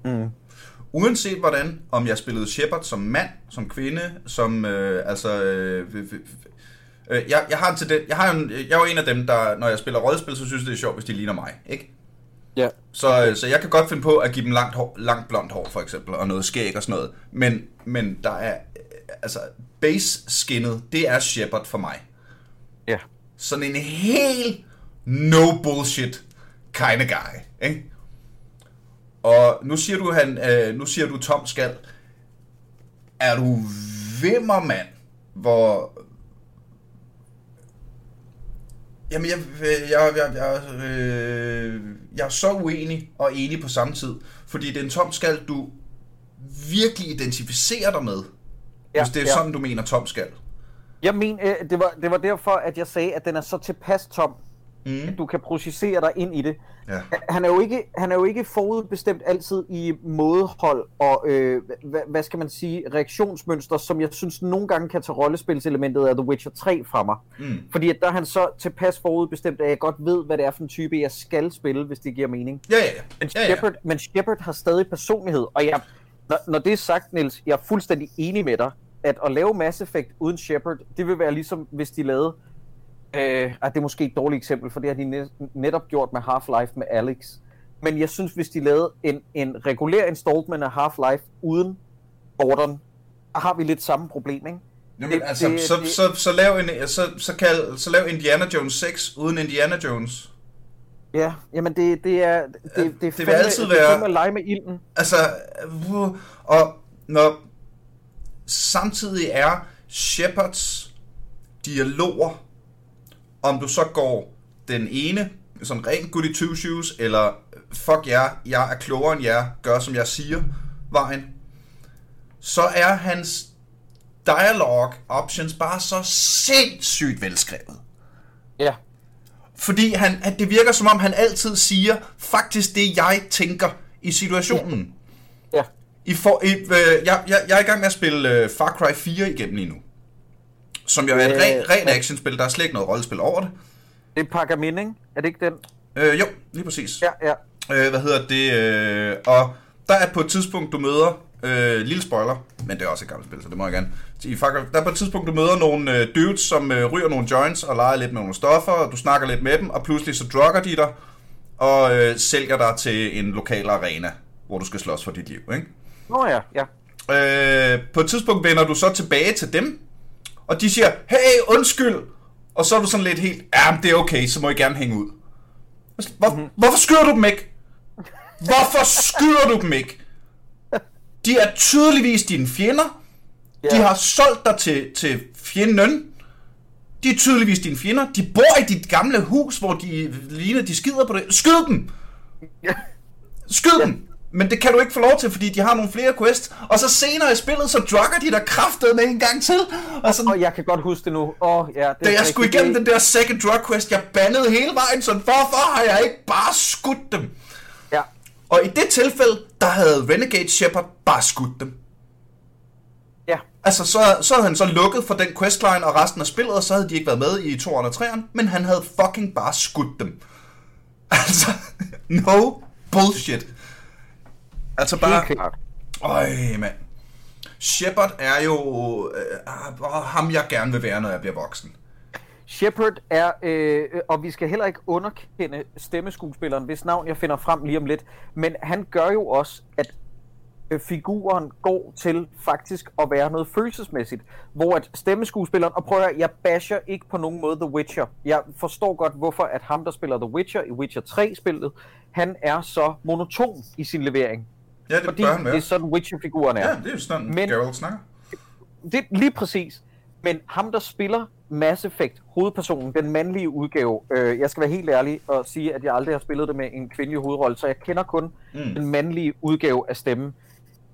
Mm. Uanset hvordan, om jeg spillede Shepard som mand, som kvinde, som, øh, altså, øh, øh, jeg, jeg har en tendens, jeg har en, jeg er jo en af dem, der, når jeg spiller rollespil, så synes det er sjovt, hvis de ligner mig, ikke? Ja, Så, øh, så jeg kan godt finde på at give dem langt, hår, langt blondt hår, for eksempel, og noget skæg og sådan noget. Men, men der er, øh, altså, base-skinnet, det er Shepard for mig. ja. Sådan en helt no bullshit kind of guy, ikke? Og nu siger du, han, øh, nu siger du Tom Skal. Er du vimmer, mand, hvor... Jamen, jeg, jeg, jeg, jeg, øh, jeg er så uenig og enig på samme tid. Fordi det er en Tom Skal, du virkelig identificerer dig med. Ja, hvis det er ja. sådan, du mener Tom Skal. Jeg mener, øh, det var, det var derfor, at jeg sagde, at den er så tilpas tom, Mm. at du kan processere dig ind i det. Ja. Han er jo ikke, han er jo ikke forudbestemt altid i mådehold og, øh, hvad, hvad skal man sige, reaktionsmønster, som jeg synes nogle gange kan tage rollespilselementet af The Witcher 3 fra mig. Mm. Fordi at der er han så tilpas forudbestemt, at jeg godt ved, hvad det er for en type, jeg skal spille, hvis det giver mening. Ja, ja, ja. Men ja, ja. Shepard, men Shepard har stadig personlighed, og jeg, når, når det er sagt, Niels, jeg er fuldstændig enig med dig, at at lave Mass Effect uden Shepard, det vil være ligesom, hvis de lavede, øh, ah, det er måske et dårligt eksempel, for det har de net, netop gjort med Half-Life med Alex, men jeg synes, hvis de lavede en, en regulær installment af Half-Life uden Gordon, så har vi lidt samme problem, ikke? Jamen, Det- altså, det- så, det- så, så, lav en, så, så, kald, så lav Indiana Jones 6 uden Indiana Jones. Ja, jamen det, det er, det, det, det, vil er fandme, altid det er være- fandme at lege med ilden. Altså, uh, og når samtidig er Shepards dialoger, om du så går den ene, sådan rent goody two shoes, eller fuck jer, jeg er klogere end jer, gør som jeg siger, vejen, så er hans dialogue options bare så sindssygt velskrevet. Ja, Fordi han, at det virker som om, han altid siger faktisk det, jeg tænker i situationen. ja, I for, I, øh, jeg, jeg, jeg er i gang med at spille øh, Far Cry 4 igennem lige nu. Som jo er et Øh, rent ja. actionspil. Der er slet ikke noget rollespil over det. det er Pergamin, ikke? Er det ikke den? Øh, jo, lige præcis. Ja, ja. Øh, hvad hedder det? Øh, og der er på et tidspunkt, du møder... Øh, lille spoiler, men det er også et gammelt spil, så det må jeg gerne. I Cry, der er på et tidspunkt, du møder nogle øh, dudes, som øh, ryger nogle joints og leger lidt med nogle stoffer, og du snakker lidt med dem, og pludselig så drugger de dig, og øh, sælger dig til en lokal arena, hvor du skal slås for dit liv, ikke? Nå ja, ja. Øh, på et tidspunkt vender du så tilbage til dem, Og de siger, hey, undskyld. Og så er du sådan lidt helt, ja, men det er okay, så må I gerne hænge ud. Hvor, mm-hmm. Hvorfor skyder du dem ikke? Hvorfor skyder du dem ikke? De er tydeligvis dine fjender. De Ja. har solgt dig til, til fjenden. De er tydeligvis dine fjender. De bor i dit gamle hus, hvor de ligner, de skider på det. Skyd dem! Skyd dem! Men det kan du ikke få lov til, fordi de har nogle flere quests. Og så senere i spillet, så drugger de dig kraftet med en gang til. Og sådan, Og jeg kan godt huske det nu. Åh, ja, det da jeg skulle igennem den der second drug quest, jeg bandede hele vejen, sådan, hvorfor har jeg ikke bare skudt dem? Ja, Og i det tilfælde, der havde Renegade Shepard bare skudt dem. ja. Altså, så, så havde han så lukket for den questline og resten af spillet, og så havde de ikke været med i 2'eren og 3'eren, men han havde fucking bare skudt dem. Altså, (laughs) no bullshit. Altså bare... Helt klart. Øj, mand. Shepard er jo øh, øh, ham, jeg gerne vil være, når jeg bliver voksen. Shepard er, øh, og vi skal heller ikke underkende stemmeskuespilleren, hvis navn jeg finder frem lige om lidt, men han gør jo også, at øh, figuren går til faktisk at være noget følelsesmæssigt, hvor at stemmeskuespilleren, og prøv at høre, jeg basher ikke på nogen måde The Witcher. Jeg forstår godt, hvorfor at ham, der spiller The Witcher i Witcher 3-spillet, han er så monoton i sin levering. Ja, det Fordi bør han det være. er sådan, Witcher-figuren er. Ja, det er jo sådan, Men-. Geralt snakker. Det lige præcis. Men ham, der spiller Mass Effect, hovedpersonen, den mandlige udgave, øh, jeg skal være helt ærlig og sige, at jeg aldrig har spillet det med en kvindelig hovedrolle, så jeg kender kun mm. den mandlige udgave af stemmen.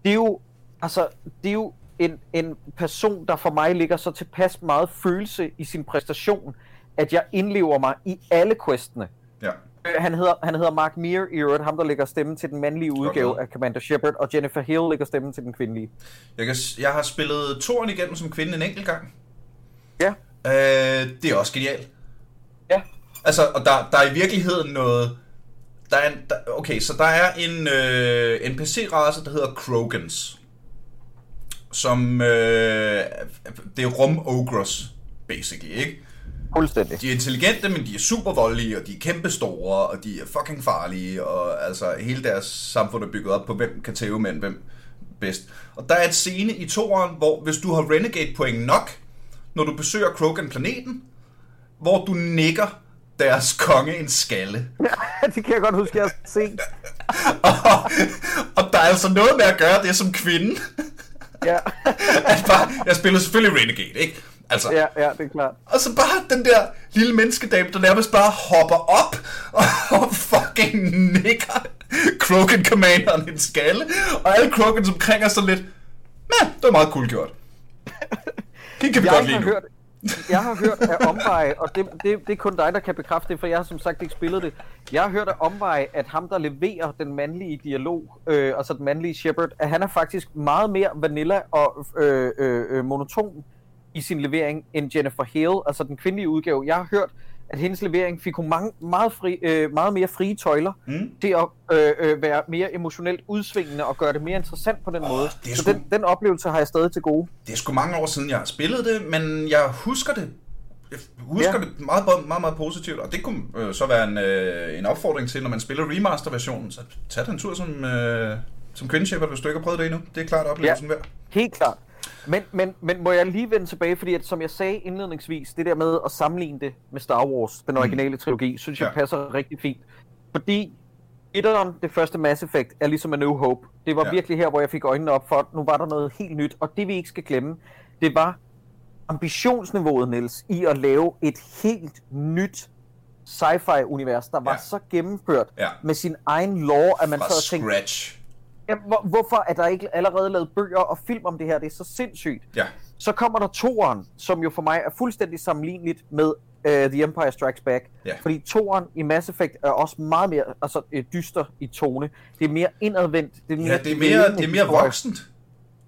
Det er jo, altså, det er jo en, en person, der for mig ligger så tilpas meget følelse i sin præstation, at jeg indlever mig i alle questene. Ja. Øh, Han hedder, han hedder Mark Meir i øvrigt, ham der lægger stemmen til den mandlige udgave lavet. af Commander Shepard, og Jennifer Hill lægger stemmen til den kvindelige. Jeg, kan, jeg har spillet toren igennem som kvinde en enkelt gang. Ja, Øh, det er også genialt. ja, Altså, og der, der er i virkeligheden noget... Der er en, der, okay, så der er en øh, NPC-race, der hedder Krogans. Som... Øh, det er rum-ogres, basically, ikke? Fuldstændig. De er intelligente, men de er super voldelige, og de er kæmpestore, og de er fucking farlige, og altså hele deres samfund er bygget op på, hvem kan tæve mænd, hvem bedst. Og der er et scene i toeren, hvor hvis du har Renegade point nok, når du besøger Krogan-planeten, hvor du nikker deres konge en skalle. (laughs) det kan jeg godt huske, jeg har set. (laughs) og, og der er altså noget med at gøre det som kvinde. Ja, (laughs) at bare, jeg spiller selvfølgelig Renegade, ikke? Altså, ja, ja, det er klart. Og så bare den der lille menneskedame, der nærmest bare hopper op (laughs) og fucking nikker Krogan Commanderen en skalle. Og alle Krogans omkring er så lidt, ja, det var meget cool gjort. Det kan vi Jeg godt lide har nu. hørt, jeg har hørt af omveje, og det, det, det er kun dig, der kan bekræfte det, for jeg har som sagt ikke spillet det. Jeg har hørt af omveje, at ham, der leverer den mandlige dialog, øh, altså den mandlige Shepard, at han er faktisk meget mere vanilla og øh, øh, øh, monoton i sin levering end Jennifer Hill, altså den kvindelige udgave. Jeg har hørt, at hendes levering fik hun mange, meget, fri, øh, meget mere frie tøjler Mm. til at øh, øh, være mere emotionelt udsvingende og gøre det mere interessant på den Åh, måde. det Så sgu- den, den oplevelse har jeg stadig til gode. Det er sgu mange år siden, jeg har spillet det, men jeg husker det. Jeg husker Ja. det meget, meget, meget positivt, og det kunne øh, så være en, øh, en opfordring til, når man spiller remaster-versionen, så tag den tur som, øh, som Shepherd, hvis du ikke har prøvet det endnu. Det er klart oplevelsen ja. værd. Helt klart. Men, men, men må jeg lige vende tilbage, fordi at, som jeg sagde indledningsvis, det der med at sammenligne det med Star Wars, den originale trilogi, synes jeg Ja. passer rigtig fint. Fordi etteren, det første Mass Effect, er ligesom A New Hope. Det var Ja. virkelig her, hvor jeg fik øjnene op for, at nu var der noget helt nyt. Og det vi ikke skal glemme, det var ambitionsniveauet, Niels, i at lave et helt nyt sci-fi-univers, der var Ja. så gennemført Ja. med sin egen lore, at man Fra og tænkte, scratch. Ja, hvor, hvorfor er der ikke allerede lavet bøger og film om det her? Det er så sindssygt. Ja. Så kommer der toeren, som jo for mig er fuldstændig sammenligneligt med uh, The Empire Strikes Back. Ja. Fordi toeren i Mass Effect er også meget mere altså, øh, dyster i tone. Det er mere indadvendt. Det er mere, Ja, det er mere, det er mere voksent.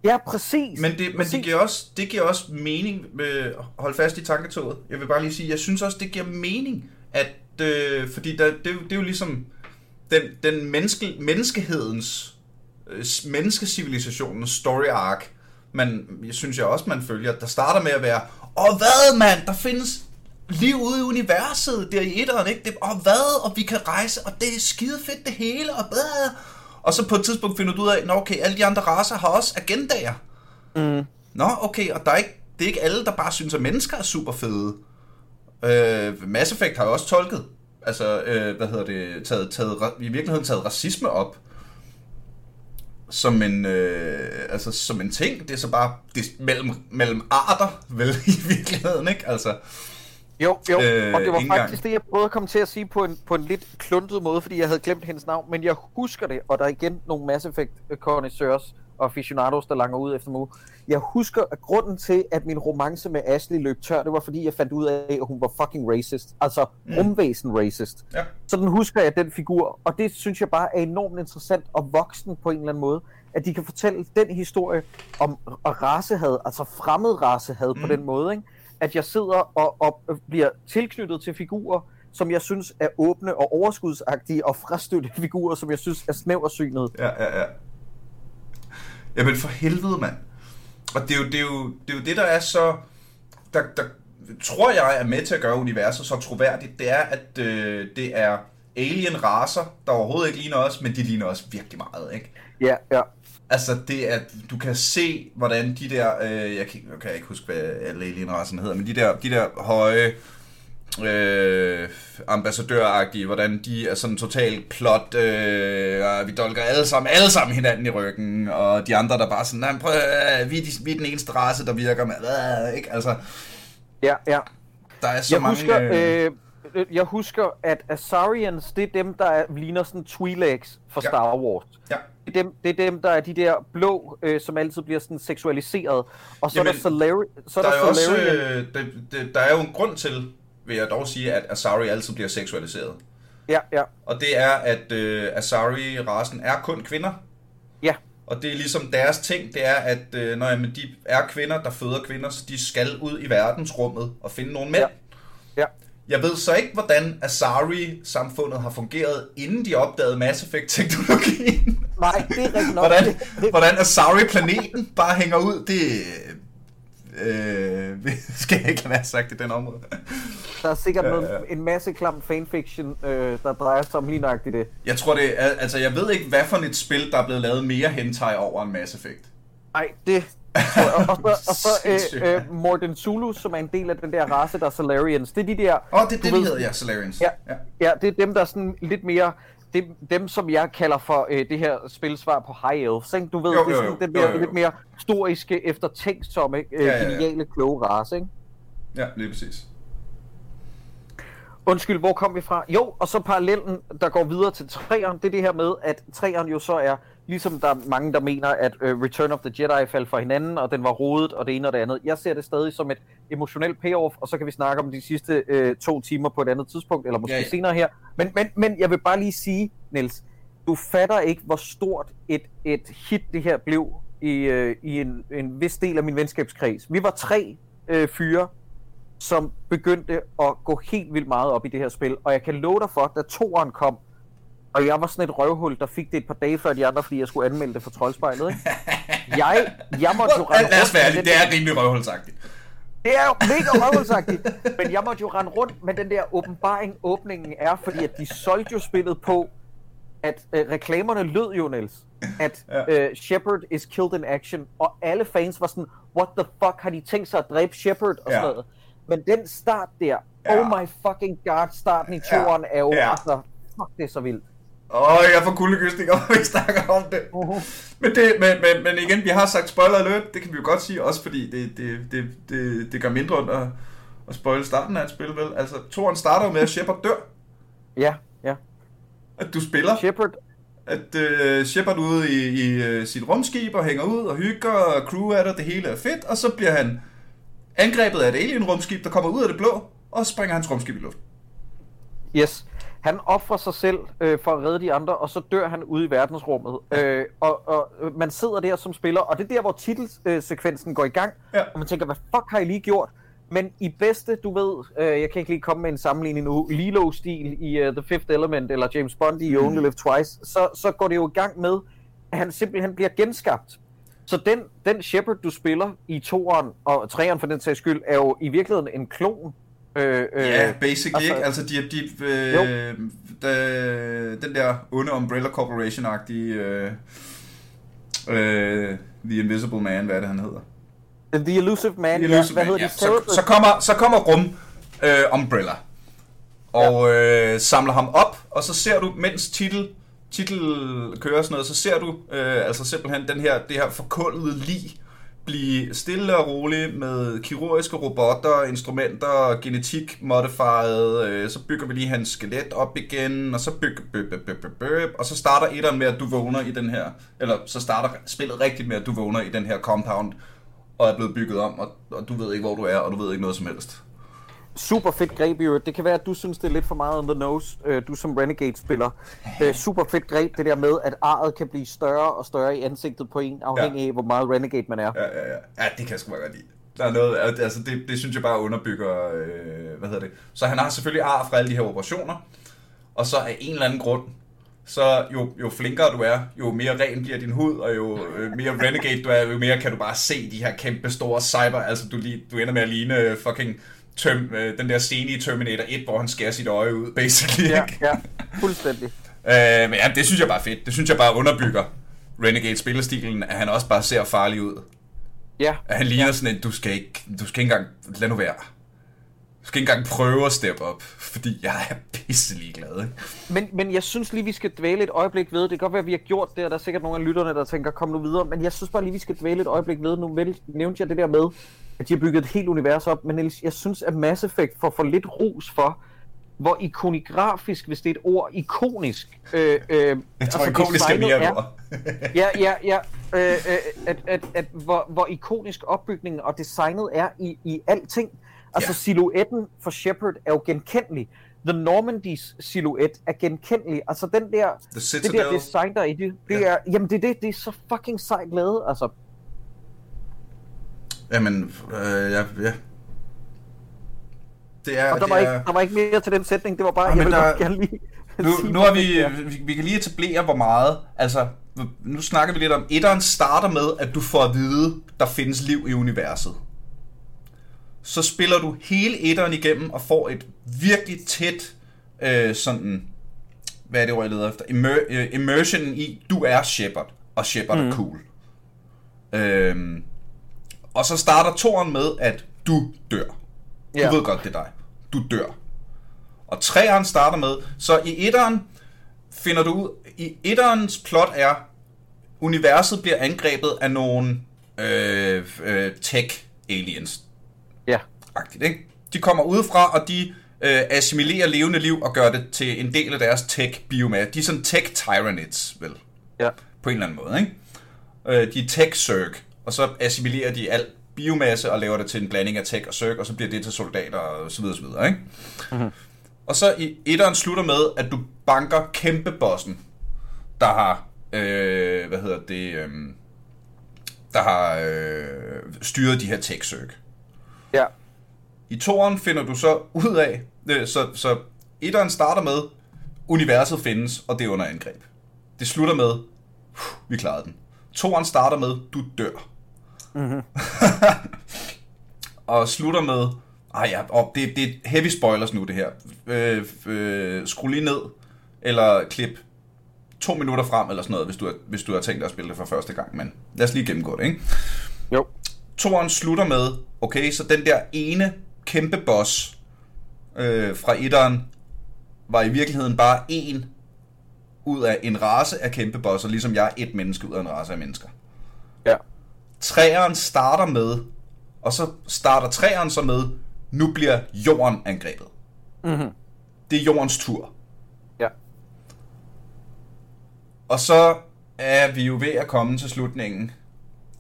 Ja, præcis. Men, det, men præcis. det, giver også, det giver også mening, med, hold fast i tanketoget. Jeg vil bare lige sige, jeg synes også, det giver mening, at, øh, fordi der, det, er jo- det er jo ligesom den, den menneske, menneskehedens, menneskecivilisationens story arc, man, jeg synes jeg også, man følger, der starter med at være, åh hvad mand, der findes liv ude i universet, der i etteren, ikke? Det, og hvad, og vi kan rejse, og det er skide fedt det hele, og hvad? Og så på et tidspunkt finder du ud af, nå okay, alle de andre raser har også agendaer. Mm. Nå, okay, og der er ikke det er ikke alle, der bare synes, at mennesker er super fede. Øh, Mass Effect har jo også tolket, altså, øh, hvad hedder det, taget, taget, i virkeligheden taget racisme op som en, øh, altså, som en ting. Det er så bare det, mellem, mellem arter, vel, (laughs) i virkeligheden, ikke? Altså, jo, jo, øh, og det var faktisk det, jeg prøvede at komme til at sige på en, på en lidt kluntet måde, fordi jeg havde glemt hendes navn, men jeg husker det, og der er igen nogle Mass Effect connoisseurs og aficionados, der langer ud efter mig. Jeg husker, at grunden til, at min romance med Ashley løb tør, det var fordi, jeg fandt ud af, at hun var fucking racist. Altså, mm. rumvæsen racist. Ja. Så den husker jeg, den figur, og det synes jeg bare er enormt interessant og voksen på en eller anden måde, at de kan fortælle den historie om racehad, altså fremmed racehad mm. på den måde, ikke? at jeg sidder og, og bliver tilknyttet til figurer, som jeg synes er åbne og overskudsagtige, og frastøtte figurer, som jeg synes er snæversynet. Ja, ja, ja. Jamen for helvede, mand. Og det er jo det, er jo, det, er jo det der er så... Der, der, tror jeg er med til at gøre universet så troværdigt, det er, at øh, det er alien raser, der overhovedet ikke ligner os, men de ligner os virkelig meget, ikke? Ja, ja. Altså, det er, du kan se, hvordan de der, øh, jeg, kan, jeg kan ikke huske, hvad alle alien hedder, men de der, de der høje, øh, ambassadøragtige, hvordan de er sådan totalt plot, øh, og vi dolker alle sammen, alle sammen hinanden i ryggen, og de andre der bare sådan, nej, prøv, øh, vi, er de, vi er den eneste race, der virker med, øh, ikke? Altså, ja, ja. Der er så jeg mange... Husker, øh, øh, jeg husker, at Asarians, det er dem, der er, ligner sådan Twi'leks for ja. Star Wars. Ja. Det er, dem, det er dem, der er de der blå, øh, som altid bliver sådan seksualiseret. Og så Jamen, er der Solari- så er der, der er Solarian. Også, øh, det, der er jo en grund til, vil jeg dog sige, at Asari altid bliver seksualiseret. Ja, ja. Og det er, at øh, Asari-rasen er kun kvinder. Ja. Og det er ligesom deres ting, det er, at øh, når jamen, de er kvinder, der føder kvinder, så de skal ud i verdensrummet og finde nogle mænd. Ja. ja. Jeg ved så ikke, hvordan Asari-samfundet har fungeret, inden de opdagede Mass Effect-teknologien. Nej, det er rigtigt nok. hvordan, hvordan Asari-planeten bare hænger ud, det øh, (laughs) skal jeg ikke have været sagt i den område. Der er sikkert ja, ja. en masse klam fanfiction, øh, der drejer sig om lige nøjagtigt det. Jeg tror det er, altså jeg ved ikke, hvad for et spil, der er blevet lavet mere hentai over en Mass Effect. Nej, det og, og, så, og så (laughs) øh, øh, Morden Zulu, som er en del af den der race, der er Solarians. Det er de der... Åh, oh, det er det, de hedder, ja, Solarians. Ja, ja. ja, det er dem, der er sådan lidt mere... Det, dem, som jeg kalder for øh, det her spilsvar på High Elves, ikke? Du ved, jo, det er sådan jo, jo. den der jo, jo, jo. lidt mere historiske, eftertænksomme, øh, ja, ja, ja. geniale, kloge race, ikke? Ja, lige præcis. Undskyld, hvor kom vi fra? Jo, og så parallellen, der går videre til træeren, det er det her med, at træeren jo så er Ligesom der er mange, der mener, at uh, Return of the Jedi faldt for hinanden, og den var rodet, og det ene og det andet. Jeg ser det stadig som et emotionelt payoff, og så kan vi snakke om de sidste uh, to timer på et andet tidspunkt, eller måske ja, ja. senere her. Men, men, men jeg vil bare lige sige, Niels, du fatter ikke, hvor stort et, et hit det her blev i, uh, i en, en vis del af min venskabskreds. Vi var tre uh, fyre, som begyndte at gå helt vildt meget op i det her spil, og jeg kan love dig for, da toeren kom, og jeg var sådan et røvhul, der fik det et par dage før de andre, fordi jeg skulle anmelde det for troldspejlet. Ikke? Jeg, jeg måtte jo (laughs) rende Lad os være det er rimelig røvhulsagtigt. Det er jo mega røvhulsagtigt, men jeg måtte jo rende rundt med den der åbenbaring, åbningen er, fordi at de solgte jo spillet på, at øh, reklamerne lød jo, Niels, at ja. øh, Shepard is killed in action, og alle fans var sådan, what the fuck, har de tænkt sig at dræbe Shepard og sådan ja. noget. Men den start der, ja. oh my fucking god, starten i toren ja. er jo, ja. altså, fuck, det er så vildt. Åh, jeg får kuldegysninger, (laughs) når vi snakker om det. Men, det men, men, men igen, vi har sagt spoiler alert, det kan vi jo godt sige, også fordi det, det, det, det, det gør mindre ondt at, at spoile starten af et spil, vel? Altså, toren starter med, at Shepard dør. Ja, ja. At du spiller. Shepard. At uh, Shepard ude i, i uh, sit rumskib og hænger ud og hygger, og crew er der, det hele er fedt, og så bliver han angrebet af et alien-rumskib, der kommer ud af det blå, og springer hans rumskib i luft. Yes. Han offrer sig selv øh, for at redde de andre, og så dør han ude i verdensrummet. Øh, og, og man sidder der som spiller, og det er der, hvor titelsekvensen går i gang, ja. og man tænker, hvad fuck har I lige gjort? Men i bedste, du ved, øh, jeg kan ikke lige komme med en sammenligning nu, Lilo-stil i uh, The Fifth Element, eller James Bond i mm. Only Live Twice, så, så går det jo i gang med, at han simpelthen bliver genskabt. Så den, den Shepard, du spiller i toeren og treeren for den sags skyld, er jo i virkeligheden en klon Øh, øh, ja, basically, altså, ikke? Altså, de, de, øh, de, den der onde Umbrella Corporation-agtige... Øh, øh, The Invisible Man, hvad er det, han hedder? The, Elusive Man, The ja. Elusive Hvad Man, hedder ja. de? Så, så, kommer, så kommer Rum øh, Umbrella og øh, samler ham op, og så ser du, mens titel, titel kører sådan noget, så ser du øh, altså simpelthen den her, det her forkullede lig blive stille og rolig med kirurgiske robotter, instrumenter, genetik modified, øh, så bygger vi lige hans skelet op igen, og så bygger bøb, bøb, bøb, bøb, bøb, og så starter etteren med, at du vågner i den her, eller så starter spillet rigtigt med, at du vågner i den her compound, og er blevet bygget om, og, og du ved ikke, hvor du er, og du ved ikke noget som helst. Super fedt greb i øvrigt. Det kan være, at du synes, det er lidt for meget on the nose, øh, du som Renegade-spiller. Øh, super fedt greb, det der med, at arret kan blive større og større i ansigtet på en, afhængig Ja. af, hvor meget Renegade man er. Ja, ja, ja. Ja, det kan jeg sgu godt lide. Der er noget, al- altså det, det synes jeg bare underbygger, øh, hvad hedder det. Så han har selvfølgelig ar fra alle de her operationer, og så af en eller anden grund, så jo, jo flinkere du er, jo mere ren bliver din hud, og jo øh, mere renegade du er, jo mere kan du bare se de her kæmpe store cyber, altså du, du ender med at ligne øh, fucking term, øh, den der scene i Terminator 1, hvor han skærer sit øje ud, basically. Ja, ja, (laughs) fuldstændig. Øh, men ja, det synes jeg bare er fedt. Det synes jeg bare underbygger Renegade spillestilen, at han også bare ser farlig ud. Ja, At han ligner sådan en, du skal ikke, du skal ikke engang, lad nu være. Du skal ikke engang prøve at steppe op, fordi jeg er pisselig glad, ikke? men, men jeg synes lige, vi skal dvæle et øjeblik ved. Det kan godt være, at vi har gjort det, og der er sikkert nogle af lytterne, der tænker, kom nu videre. Men jeg synes bare lige, vi skal dvæle et øjeblik ved. Nu nævnte jeg det der med, at de har bygget et helt univers op. Men Niels, jeg synes, at Mass Effect får for lidt ros for, hvor ikonigrafisk, hvis det er et ord, ikonisk. Øh, øh, Jeg tror, altså, ikonisk er mere er. ord. ja, ja, ja. Øh, øh, at, at, at, hvor, hvor ikonisk opbygningen og designet er i, i alting. Altså Ja. silhuetten for Shepard er jo genkendelig. The Normandys silhuet er genkendelig. Altså den der, det der design der er i det, det Ja. er, jamen det er det, det er så fucking sejt lavet. Altså, Jamen, øh, ja, ja. Det er, og der det var, er... ikke, der var ikke mere til den sætning, det var bare, Ja, jeg der- gerne lige Nu, nu har vi, er. vi, vi kan lige etablere, hvor meget, altså, nu snakker vi lidt om, etteren starter med, at du får at vide, der findes liv i universet. Så spiller du hele etteren igennem og får et virkelig tæt, øh, sådan, hvad er det ord, jeg leder efter, Immer, øh, immersion i, du er Shepard, og Shepard mm. er cool. Øhm, og så starter toren med, at du dør. Du Ja. ved godt, det er dig. Du dør. Og treeren starter med, så i etteren finder du ud, i etterens plot er, universet bliver angrebet af nogle øh, øh, tech-aliens. Ja, Agtigt, ikke? De kommer udefra, og de øh, assimilerer levende liv og gør det til en del af deres tech-biomasse. De er sådan tech-tyranids, vel? ja. På en eller anden måde, ikke? Øh, de er tech-zerg, og så assimilerer de alt biomasse og laver det til en blanding af tech og zerg, og så bliver det til soldater og så videre, så videre, ikke? Mm-hmm. Og så i etteren slutter med, at du banker kæmpe bossen, der har, øh, hvad hedder det, øh, der har øh, styret de her tech-zerg. ja. I toren finder du så ud af, øh, så, så etteren starter med, universet findes, og det er under angreb. Det slutter med, "Huh, vi klarede den. Toren starter med, du dør. Mm-hmm. (laughs) og slutter med, ej ja, og det, det er heavy spoilers nu det her. Øh, øh, skru lige ned, eller klip to minutter frem, eller sådan noget, hvis du, har, hvis du har tænkt dig at spille det for første gang. Men lad os lige gennemgå det, ikke? Jo. Toren slutter med, okay, så den der ene kæmpe boss øh, fra etteren var i virkeligheden bare en ud af en race af kæmpe bosser, ligesom jeg er et menneske ud af en race af mennesker. Ja. Træeren starter med, og så starter træeren så med, nu bliver jorden angrebet. Mhm. Det er jordens tur. Ja. Og så er vi jo ved at komme til slutningen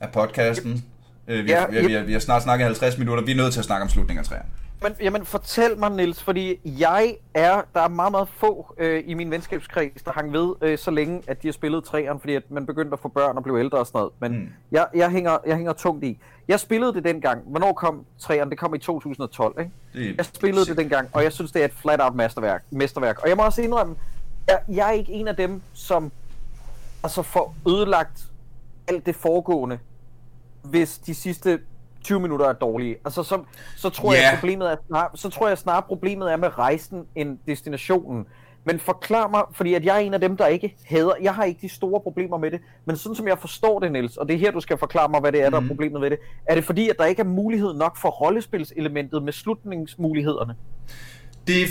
af podcasten. Øh, Vi, Ja, vi, vi, vi, vi har snart snakket 50 minutter. Vi er nødt til at snakke om slutningen af træerne. Men, jamen, fortæl mig, Niels, fordi jeg er, der er meget, meget få øh, i min venskabskreds, der hang ved øh, så længe, at de har spillet træerne, fordi at man begyndte at få børn og blev ældre og sådan noget. Men Mm. jeg, jeg, hænger, jeg hænger tungt i. Jeg spillede det dengang. Hvornår kom træerne? Det kom i 2012, ikke? Det Jeg spillede det dengang, og jeg synes, det er et flat-out mesterværk. mesterværk. Og jeg må også indrømme, jeg, jeg er ikke en af dem, som altså får ødelagt alt det foregående, hvis de sidste 20 minutter er dårlige. Altså, så, så tror Ja. jeg, problemet er snart, så tror jeg snart, problemet er med rejsen end destinationen. Men forklar mig, fordi at jeg er en af dem, der ikke hader, jeg har ikke de store problemer med det, men sådan som jeg forstår det, Niels, og det er her, du skal forklare mig, hvad det er, der er Mhm. problemet ved det, er det fordi, at der ikke er mulighed nok for rollespilselementet med slutningsmulighederne? Det er...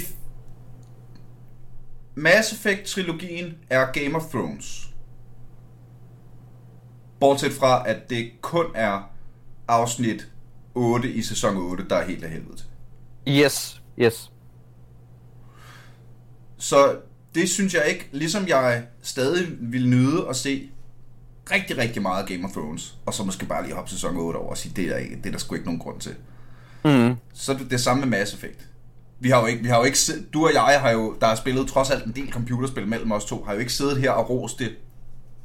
Mass Effect-trilogien er Game of Thrones. Bortset fra, at det kun er afsnit 8 i sæson 8, der er helt af helvede til. Yes, yes. Så det synes jeg ikke, ligesom jeg stadig vil nyde at se rigtig, rigtig meget Game of Thrones, og så måske bare lige hoppe sæson 8 over og sige, det er, ikke, det er der sgu ikke nogen grund til. Mm. Så det det samme med Mass Effect. Vi har jo ikke, vi har jo ikke du og jeg har jo, der har spillet trods alt en del computerspil mellem os to, har jo ikke siddet her og rost det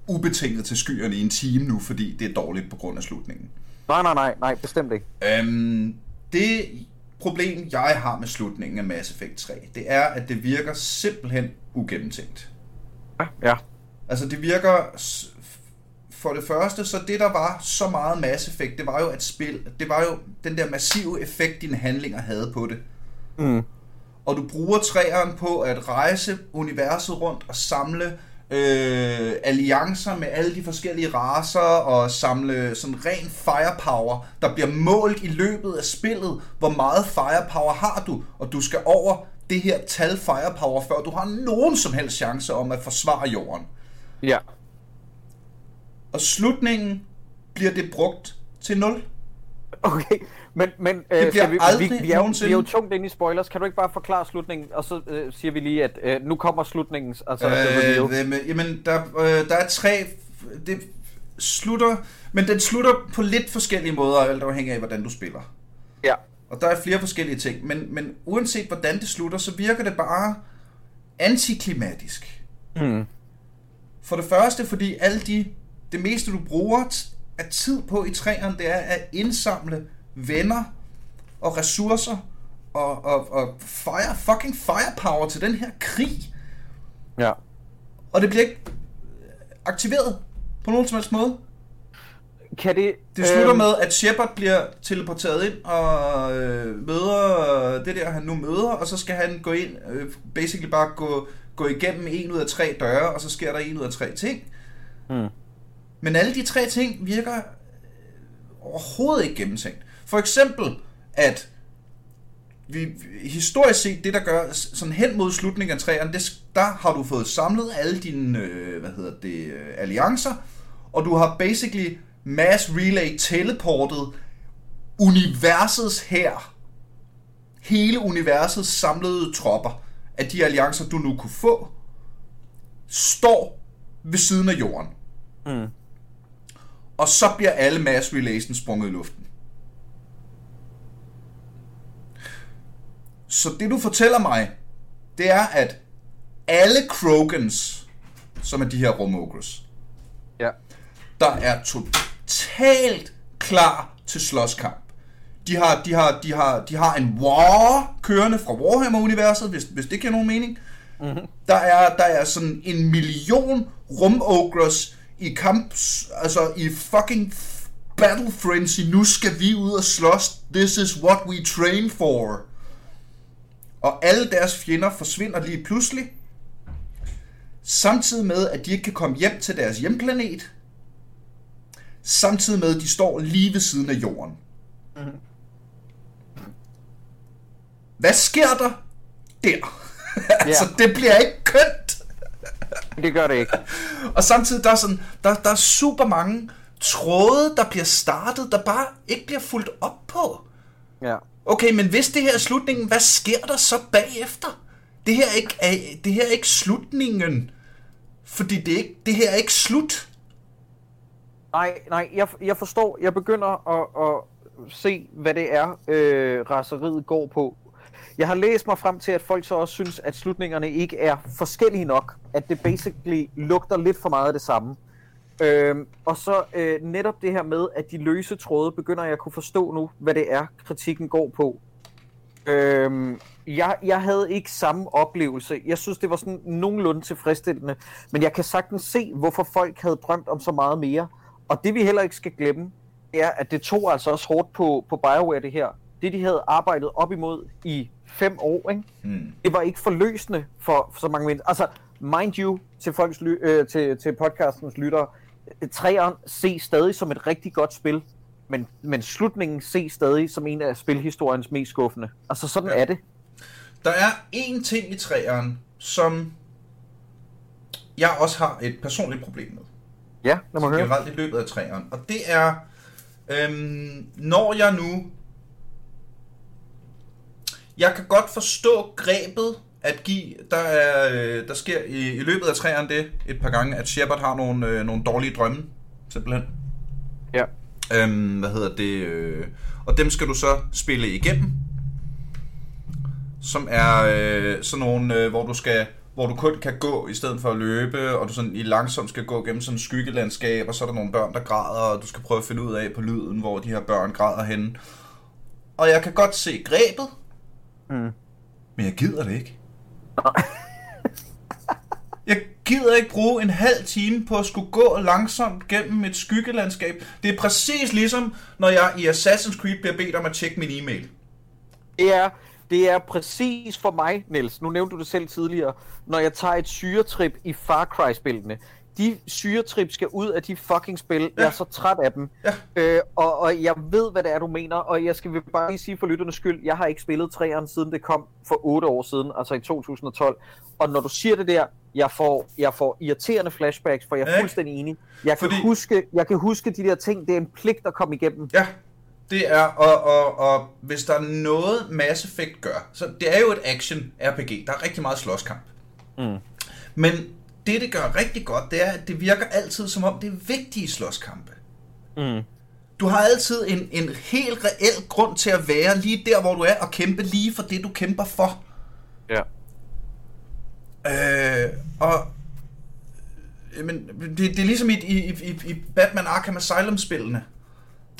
ubetinget til skyerne i en time nu, fordi det er dårligt på grund af slutningen. Nej, nej, nej, nej, bestemt ikke. Øhm, det problem, jeg har med slutningen af Mass Effect 3, det er, at det virker simpelthen ugennemtænkt. Ja, ja. Altså det virker for det første, så det der var så meget Mass Effect, det var jo at spil, det var jo den der massive effekt, dine handlinger havde på det. Mm. Og du bruger træeren på at rejse universet rundt og samle øh, alliancer med alle de forskellige raser og samle sådan ren firepower, der bliver målt i løbet af spillet. Hvor meget firepower har du? Og du skal over det her tal firepower, før du har nogen som helst chance om at forsvare jorden. Ja. Og slutningen bliver det brugt til 0. Okay, men, men øh, bliver vi, aldrig vi, vi, er, jo- nogensinde- vi er jo tungt inde i spoilers. Kan du ikke bare forklare slutningen, og så øh, siger vi lige, at øh, nu kommer slutningen, altså øh. Øh, øh, jamen, der, øh, der er tre... Det slutter... Men den slutter på lidt forskellige måder, alt afhængig af, hvordan du spiller. Ja. Og der er flere forskellige ting. Men, men uanset hvordan det slutter, så virker det bare antiklimatisk. Mm. For det første, fordi alle de... Det meste, du bruger af tid på i træerne, det er at indsamle venner og ressourcer og, og, og fire, fucking firepower til den her krig. Ja. Og det bliver ikke aktiveret på nogen som helst måde. Kan det... Det slutter øhm, med, at Shepard bliver teleporteret ind og øh, møder det der, han nu møder, og så skal han gå ind, øh, basically bare gå, gå igennem en ud af tre døre, og så sker der en ud af tre ting. Mm. Men alle de tre ting virker øh, overhovedet ikke gennemtænkt. For eksempel, at vi, historisk set, det der gør sådan hen mod slutningen af træerne, det, der har du fået samlet alle dine, øh, hvad hedder det, øh, alliancer, og du har basically mass relay teleportet universets her. Hele universets samlede tropper af de alliancer, du nu kunne få, står ved siden af jorden. Mm. Og så bliver alle mass relays sprunget i luften. Så det du fortæller mig, det er, at alle Krogans, som er de her rumogres, Ja. der er totalt klar til slåskamp. De har, de har, de har, de har en war kørende fra Warhammer-universet, hvis, hvis det giver nogen mening. Mm-hmm. Der, er, der er sådan en million rumogres i kamp, altså i fucking battle frenzy. Nu skal vi ud og slås. This is what we train for. Og alle deres fjender forsvinder lige pludselig. Samtidig med, at de ikke kan komme hjem til deres hjemplanet. Samtidig med, at de står lige ved siden af jorden. Mm-hmm. Hvad sker der der? (laughs) altså, det bliver ikke kønt. Det gør det ikke. (laughs) Og samtidig der er, sådan, der, der er super mange tråde, der bliver startet, der bare ikke bliver fuldt op på. Ja. Okay, men hvis det her er slutningen, hvad sker der så bagefter? Det her er ikke, er, det her er ikke slutningen. Fordi det, er ikke, det her er ikke slut. Nej, nej, jeg, jeg forstår. Jeg begynder at, at se, hvad det er, øh, raseriet går på. Jeg har læst mig frem til, at folk så også synes, at slutningerne ikke er forskellige nok. At det basically lugter lidt for meget af det samme. Øhm, og så øh, netop det her med, at de løse tråde begynder jeg at kunne forstå nu, hvad det er, kritikken går på. Øhm, jeg, jeg havde ikke samme oplevelse. Jeg synes, det var sådan nogenlunde tilfredsstillende. Men jeg kan sagtens se, hvorfor folk havde drømt om så meget mere. Og det vi heller ikke skal glemme, er, at det tog altså også hårdt på, på BioWare det her. Det de havde arbejdet op imod i fem år, ikke? Mm. Det var ikke forløsende for, for så mange mennesker. Altså, mind you, til, folks ly- øh, til, til podcastens lyttere, træeren ses stadig som et rigtig godt spil, men, men slutningen ses stadig som en af spilhistoriens mest skuffende. Altså, sådan Ja. er det. Der er én ting i træeren, som jeg også har et personligt problem med. Ja, lad mig høre. generelt i løbet af træeren. Og det er, øhm, når jeg nu... Jeg kan godt forstå grebet at give, der, er, øh, der sker i, i løbet af træeren det et par gange, at Shepard har nogle, øh, nogle dårlige drømme, simpelthen. Ja. Øhm, hvad hedder det? Øh, og dem skal du så spille igennem. Som er øh, sådan nogle, øh, hvor du skal hvor du kun kan gå i stedet for at løbe, og du sådan i langsomt skal gå gennem sådan et skyggelandskab, og så er der nogle børn, der græder, og du skal prøve at finde ud af på lyden, hvor de her børn græder henne. Og jeg kan godt se grebet, Mm. men jeg gider det ikke. (laughs) Jeg gider ikke bruge en halv time på at skulle gå langsomt gennem et skyggelandskab. Det er præcis ligesom, når jeg i Assassin's Creed bliver bedt om at tjekke min e-mail. Det er, det er præcis for mig, Niels. Nu nævnte du det selv tidligere. Når jeg tager et syretrip i Far Cry-spillene. De syretrip skal ud af de fucking spil. Ja. Jeg er så træt af dem. Ja. Øh, og, og jeg ved, hvad det er, du mener. Og jeg skal bare lige sige for lytternes skyld, jeg har ikke spillet træeren, siden det kom for 8 år siden, altså i 2012. Og når du siger det der, jeg får, jeg får irriterende flashbacks, for jeg er Ja. fuldstændig enig. Jeg kan, Fordi- huske, jeg kan huske de der ting. Det er en pligt at komme igennem. Ja, det er, og, og, og hvis der er noget Mass Effect gør, så det er jo et action-RPG. Der er rigtig meget slåskamp. Mm. Men det, det gør rigtig godt, det er, at det virker altid som om, det er vigtige slåskampe. Mm. Du har altid en, en helt reel grund til at være lige der, hvor du er, og kæmpe lige for det, du kæmper for. Ja. Øh, og jamen, det, det er ligesom i, i, i, i Batman Arkham Asylum-spillene.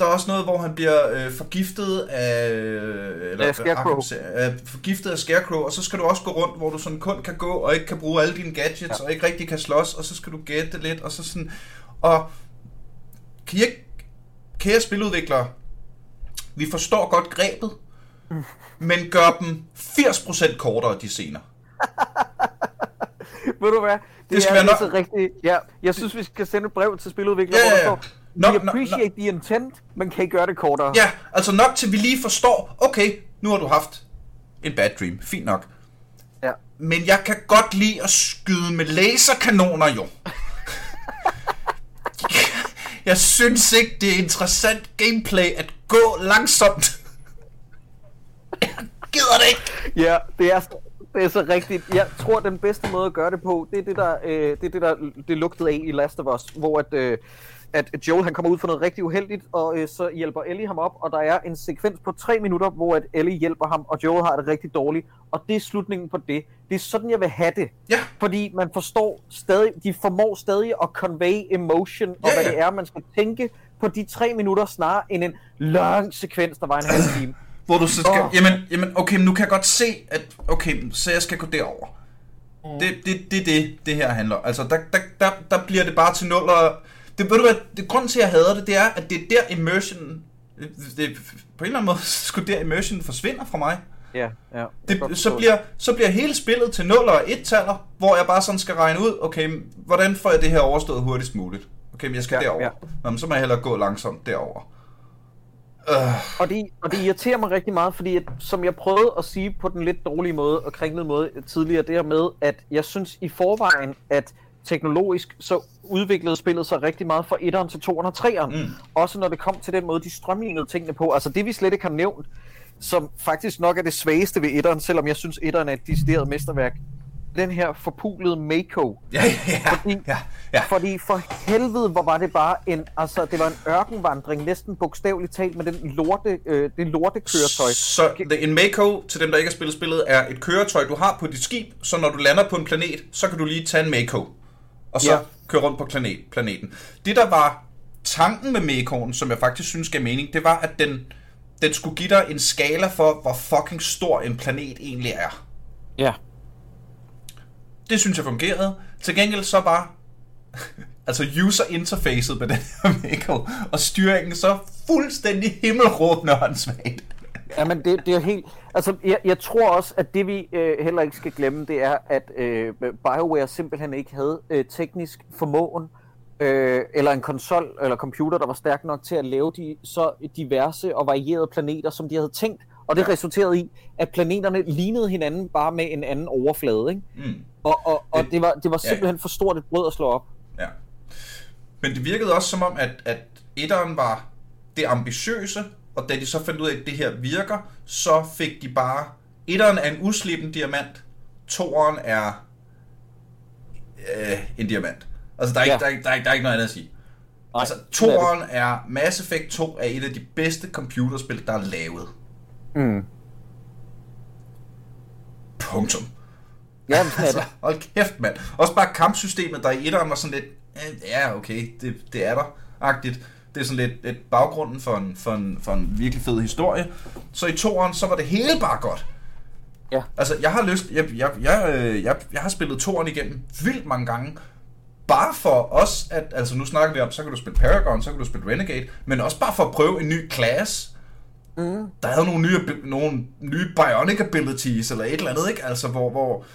Der er også noget, hvor han bliver øh, forgiftet af... Eller, Af Scarecrow. Arkham, øh, forgiftet af Scarecrow, og så skal du også gå rundt, hvor du sådan kun kan gå, og ikke kan bruge alle dine gadgets, ja. Og ikke rigtig kan slås, og så skal du gætte lidt, og så sådan... Og kan ikke, kære spiludviklere, vi forstår godt grebet, (laughs) men gør dem 80% kortere de scener. Ved du hvad? Det, skal er være altså rigtigt. Ja, jeg synes, vi skal sende et brev til spiludviklere, Ja, hvor der står, Nå, we appreciate the intent, men kan I gøre det kortere? Ja, altså nok til vi lige forstår, okay, nu har du haft en bad dream, fint nok. ja. Men jeg kan godt lide at skyde med laserkanoner, jo. (laughs) Jeg synes ikke, det er interessant gameplay at gå langsomt. Jeg gider det ikke. Ja, det er, så- det er så rigtigt. Jeg tror, den bedste måde at gøre det på, det er det, der, øh, det, er det, der det lugtede af i Last of Us, hvor at, øh, at Joel han kommer ud for noget rigtig uheldigt, og øh, så hjælper Ellie ham op, og der er en sekvens på tre minutter, hvor at Ellie hjælper ham, og Joel har det rigtig dårligt, og det er slutningen på det. Det er sådan, jeg vil have det. Ja. Fordi man forstår stadig, de formår stadig at convey emotion, og Ja, hvad det er, man skal tænke på de tre minutter, snarere end en lang sekvens, der var en halv time. (clears throat) Hvor du så skal, oh. jamen, jamen, okay, men nu kan jeg godt se, at, okay, så jeg skal gå derover. Mm. Det, det, det, det, det her handler. Altså, der, der, der, der bliver det bare til nul, og det, ved du hvad, det, grunden til, at jeg hader det, det er, at det er der immersion, det, det, på en eller anden måde, (laughs) skulle der immersion forsvinder fra mig. Ja, ja. Det, så, bliver, så bliver hele spillet til 0 og 1 taller, hvor jeg bare sådan skal regne ud, okay, hvordan får jeg det her overstået hurtigst muligt? Okay, men jeg skal Ja, derover. ja. Nå, men så må jeg hellere gå langsomt derover. Øh, Og det, og det irriterer mig rigtig meget, fordi at, som jeg prøvede at sige på den lidt dårlige måde og kringlede måde tidligere, det her med, at jeg synes i forvejen, at teknologisk så udviklede spillet sig rigtig meget fra 1'eren til 2'eren og 3'eren. Mm. Også når det kom til den måde, de strømlignede tingene på. Altså det vi slet ikke har nævnt, som faktisk nok er det svageste ved 1'eren, selvom jeg synes 1'eren er et decideret mesterværk. Den her forpulede Mako. (laughs) ja, ja, Fordi- ja, ja. Fordi for helvede, hvor var det bare en, altså det var en ørkenvandring, næsten bogstaveligt talt med den lorte, øh, det lortekøretøj. Så the- en Mako, til dem der ikke har spillet spillet, er et køretøj, du har på dit skib, så når du lander på en planet, så kan du lige tage en Mako, og så Ja. køre rundt på planet, planeten. Det der var tanken med Makoen, som jeg faktisk synes gav mening, det var, at den, den skulle give dig en skala for, hvor fucking stor en planet egentlig er. Ja. Det synes jeg fungerede. Til gengæld så var (laughs) altså user interfacet på den her Mako, og styringen så fuldstændig himmelråbende åndssvagt. Jamen, det, det er helt... Altså, jeg, jeg tror også, at det vi øh, heller ikke skal glemme, det er, at øh, BioWare simpelthen ikke havde øh, teknisk formåen, øh, eller en konsol eller computer, der var stærk nok til at lave de så diverse og varierede planeter, som de havde tænkt. Og det resulterede i, at planeterne lignede hinanden bare med en anden overflade. Ikke? Mm. Og, og, og det, var, det var Ja, ja. simpelthen for stort et brød at slå op. Ja. Men det virkede også som om, at, at etteren var det ambitiøse, og da de så fandt ud af, at det her virker, så fik de bare... Etteren er en uslippen diamant, toeren er øh, en diamant. Altså, der er, ikke, Ja. der, er, ikke- der, er, ikke- der er ikke noget andet at sige. Nej, altså, er toeren er... Mass Effect 2 er et af de bedste computerspil, der er lavet. Mm. Punktum. Ja, men (laughs) Altså, hold kæft, mand. Også bare kampsystemet, der i etteren var sådan lidt, eh, ja, okay, det, det er der, agtigt. Det er sådan lidt, lidt baggrunden for en, for, en, for en virkelig fed historie. Så i toeren, så var det hele bare godt. Ja. Altså, jeg har lyst, jeg, jeg, jeg, øh, jeg, jeg har spillet toeren igennem vildt mange gange. Bare for os, at, altså nu snakker vi om, så kan du spille Paragon, så kan du spille Renegade, men også bare for at prøve en ny class. Mm. Der havde nogle nye, nogle nye bionic abilities, eller et eller andet, ikke? Altså, hvor, hvor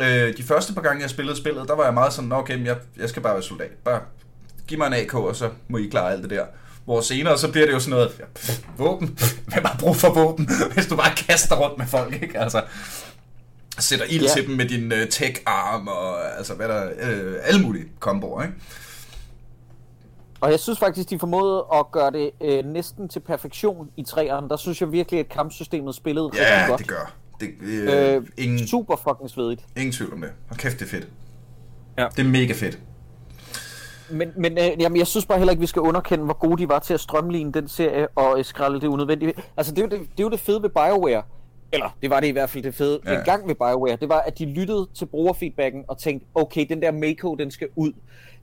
øh, de første par gange, jeg spillede spillet, der var jeg meget sådan, "Nå, okay, men jeg, jeg skal bare være soldat. Bare giv mig en AK, og så må I klare alt det der. Hvor senere, så bliver det jo sådan noget, ja, pff, våben, hvem har brug for våben, (laughs) hvis du bare kaster rundt med folk, ikke? Altså, sætter ild Ja. til dem med din uh, tech-arm, og altså, hvad der, øh, alle mulige komboer, ikke? Og jeg synes faktisk, de formåede at gøre det øh, næsten til perfektion i træerne. Der synes jeg virkelig, at kampsystemet spillede rigtig Ja, godt. det gør. Det, øh, Øh, ingen, Super fucking svedigt. ingen tvivl om det. Og kæft, det er fedt. Ja. Det er mega fedt. Men, men øh, jamen, jeg synes bare heller ikke, vi skal underkende, hvor gode de var til at strømligne den serie og øh, skralde det unødvendige. Altså, det er, jo det, det er jo det fede ved BioWare. Eller, det var det i hvert fald det fede Ja. en gang ved BioWare. Det var, at de lyttede til brugerfeedbacken og tænkte, okay, den der Mako, den skal ud.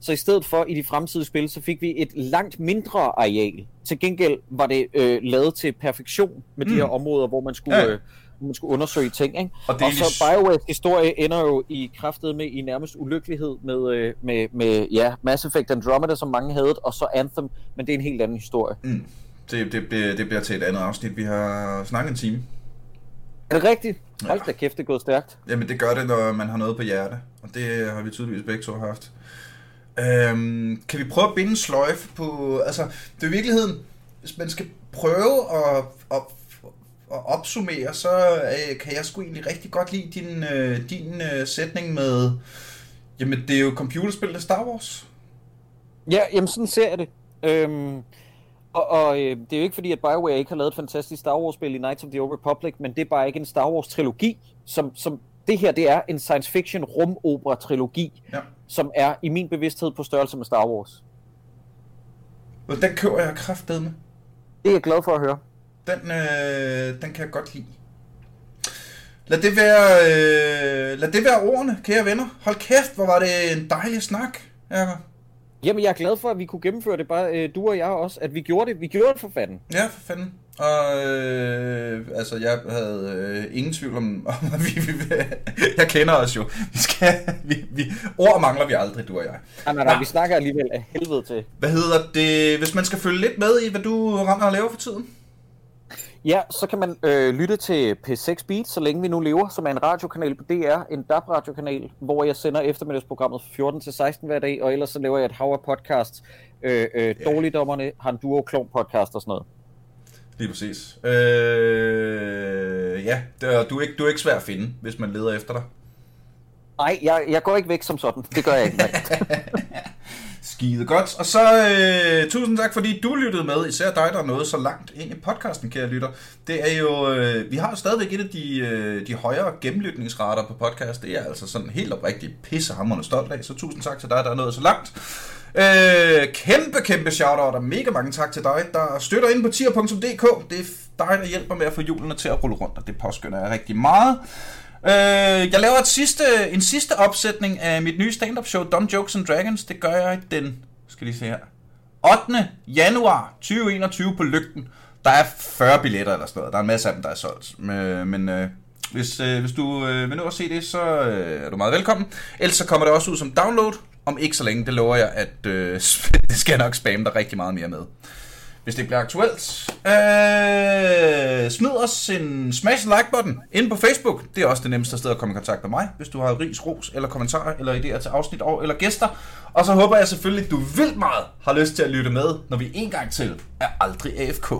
Så i stedet for i de fremtidige spil, så fik vi et langt mindre areal. Til gengæld var det øh, lavet til perfektion med de Mm. her områder, hvor man skulle... Ja. Øh, man skulle undersøge ting, ikke? Og det og så BioWares historie ender jo i kraftet med i nærmest ulykkelighed med, øh, med, med ja, Mass Effect Andromeda, som mange havde, og så Anthem, men det er en helt anden historie. Mm. Det, det, det, det bliver til et andet afsnit. Vi har snakket en time. Er det rigtigt? Hold Ja. da kæft, det er gået stærkt. Jamen, det gør det, når man har noget på hjerte. Og det har vi tydeligvis begge to haft. Øhm, kan vi prøve at binde sløjfe på... Altså, det er i virkeligheden... Hvis man skal prøve at, at, at opsummere, så øh, kan jeg sgu egentlig rigtig godt lide din, øh, din øh, sætning med... Jamen, det er jo computerspil af Star Wars. Ja, jamen sådan ser jeg det. Øhm, og og øh, det er jo ikke fordi, at BioWare ikke har lavet et fantastisk Star Wars-spil i Knights of the Old Republic, men det er bare ikke en Star Wars-trilogi, som, som det her, det er en science fiction rumopera-trilogi, Ja. som er i min bevidsthed på størrelse med Star Wars. Og den køber jeg kraftet med. Det er jeg glad for at høre. Den, øh, den kan jeg godt lide. Lad det være, øh, lad det være ordene, kære venner. Hold kæft, hvor var det en dejlig snak, Jacob. Jamen, jeg er glad for, at vi kunne gennemføre det, bare øh, du og jeg også, at vi gjorde det. Vi gjorde det for fanden. Ja, for fanden. Og øh, altså, jeg havde øh, ingen tvivl om, (laughs) om at vi, vi, (laughs) jeg kender os jo. Vi skal, (laughs) vi, vi, ord mangler vi aldrig, du og jeg. Nej, nej, nej, vi snakker alligevel af helvede til. Hvad hedder det, hvis man skal følge lidt med i, hvad du render og laver for tiden? Ja, så kan man øh, lytte til P6 Beat, så længe vi nu lever, som er en radiokanal på DR, en DAB-radiokanal, hvor jeg sender eftermiddagsprogrammet fra 14 til 16 hver dag, og ellers så laver jeg et hav af podcast. Øh, øh, Dårligdommerne har en duo klon podcast og sådan noget. Lige præcis. Øh, ja, du, er ikke, du er ikke svær at finde, hvis man leder efter dig. Nej, jeg, jeg går ikke væk som sådan. Det gør jeg ikke. (laughs) Skide godt. Og så øh, tusind tak, fordi du lyttede med. Især dig, der nåede så langt ind i podcasten, kære lytter. Det er jo, øh, vi har jo stadigvæk et af de, øh, de højere gennemlytningsrater på podcast. Det er altså sådan helt oprigtigt pissehammerende stolt af. Så tusind tak til dig, der er nået så langt. Øh, kæmpe, kæmpe shoutout og mega mange tak til dig, der støtter ind på tier.dk. Det er dig, der hjælper med at få hjulene til at rulle rundt, og det påskynder jeg rigtig meget. Øh, jeg laver et sidste, en sidste opsætning af mit nye stand-up show, Dumb Jokes and Dragons. Det gør jeg den, skal lige se her, 8. januar 2021 på Lygten. Der er 40 billetter eller sådan noget. Der er en masse af dem, der er solgt. Men, men øh, hvis, øh, hvis du øh, vil nå at se det, så øh, er du meget velkommen. Ellers så kommer det også ud som download. Om ikke så længe, det lover jeg, at øh, (laughs) det skal jeg nok spamme dig rigtig meget mere med hvis det bliver aktuelt. Øh, smid os en smash like-button ind på Facebook. Det er også det nemmeste sted at komme i kontakt med mig, hvis du har ris, ros eller kommentarer eller idéer til afsnit og eller gæster. Og så håber jeg selvfølgelig, at du vildt meget har lyst til at lytte med, når vi en gang til er aldrig AFK.